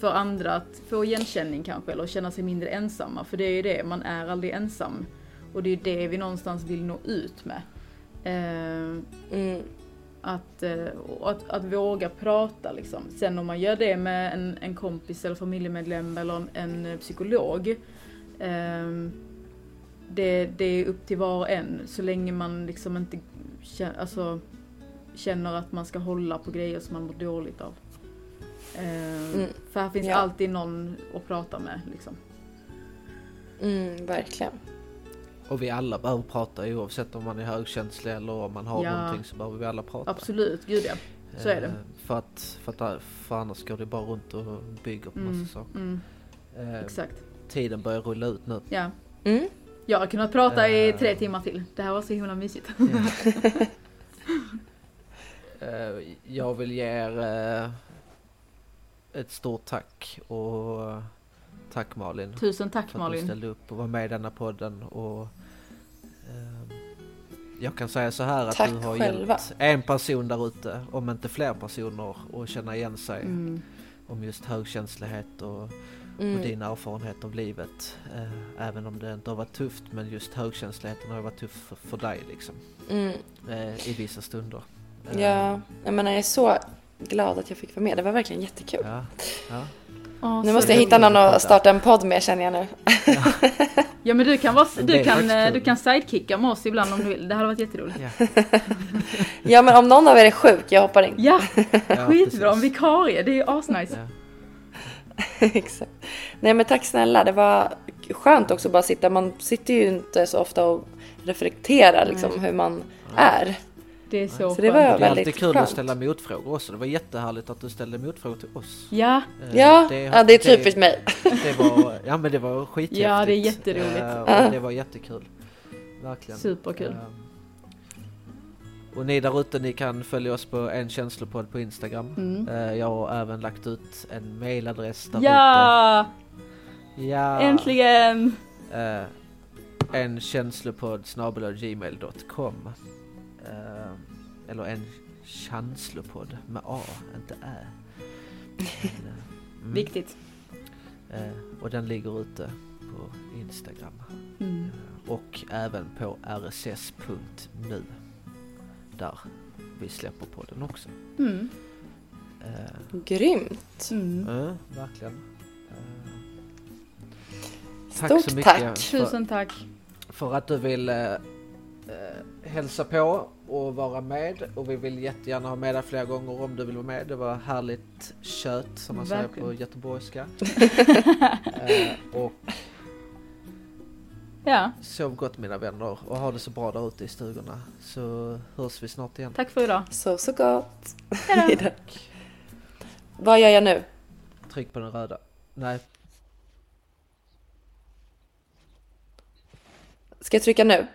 Eh, för andra att få igenkänning kanske eller känna sig mindre ensamma. För det är ju det, man är aldrig ensam. Och det är ju det vi någonstans vill nå ut med. Eh, Mm. att, eh, att, att våga prata liksom. Sen om man gör det med en, en kompis eller familjemedlem eller en, en eh, psykolog. ehm, det, det är upp till var och en så länge man liksom inte alltså, känner att man ska hålla på grejer som man mår dåligt av. Ehm, Mm. För här finns Ja. alltid någon att prata med liksom. Mm, verkligen. Och vi alla behöver prata oavsett om man är högkänslig eller om man har Ja. någonting så behöver vi alla prata. Absolut, gud ja. så är det. Eh, För att, för att för annars går det bara runt och bygger på Mm, massa saker. mm, Eh, exakt. Tiden börjar rulla ut nu. Ja. Mm. Jag har kunnat prata i Eh. tre timmar till. Det här var så himla mysigt. Eh, Jag vill ge er eh, ett stort tack och eh, tack Malin. Tusen tack för att du Malin. ställde upp och var med i denna podden och ehm, jag kan säga så här att Tack du har själva. hjälpt en person där ute, om inte fler personer, att känna igen sig Mm. om just högkänslighet och, och Mm. din erfarenhet av livet. Eh, även om det inte har varit tufft, men just högkänsligheten har varit tuff för, för dig liksom, Mm. eh, i vissa stunder. Eh, Ja, jag menar jag är så glad att jag fick vara med. Det var verkligen jättekul. Ja, ja. Ja, Nu måste jag hitta någon att starta en podd med känner jag nu. Ja men du kan, vara, du kan, eh, du kan sidekicka med oss ibland om du vill. Det hade varit jätteroligt. ja. Ja men om någon av er är sjuk, jag hoppar in. Ja, ja skitbra. En vikarie, det är ju asnice. Ja. Exakt. Nej men tack snälla, det var skönt också att bara sitta. Man sitter ju inte så ofta och reflekterar liksom hur man är. Det är så, Så det var. Det är alltid väldigt kul skönt. att ställa motfrågor också. Det var jättehärligt att du ställde motfrågor till oss. Ja, Eh, Ja, ja det är typiskt mig. Det var, ja men det var skithäftigt. Ja, det är jätteroligt. Eh, och det var jättekul. Verkligen. superkul. Eh, och ni där ute, ni kan följa oss på en känslopodd på Instagram. Mm. Jag har även lagt ut en mailadress där Ja, ute. Ja! äntligen! En känslopodd gmail.com eh, Eller en känslopodd med A, inte Ä. Men, eh, mm. Viktigt. Eh, och den ligger ute på Instagram. Mm. Eh, och även på rss.nu. Där vi släpper podden också. Mm. Eh, Grymt. Mm. eh, verkligen. Eh, tack Stort så mycket tack. för, Tusen tack. för att du vill eh, hälsa på och vara med. Och vi vill jättegärna ha med dig flera gånger om du vill vara med. Det var härligt kött som man säger Verkligen. på göteborgska. eh, och Ja, Sov gott mina vänner och ha det så bra där ute i stugorna så hörs vi snart igen. tack för idag. Så, så gott. Hejdå. Vad gör jag nu? Tryck på den röda. Nej, Ska jag trycka nu?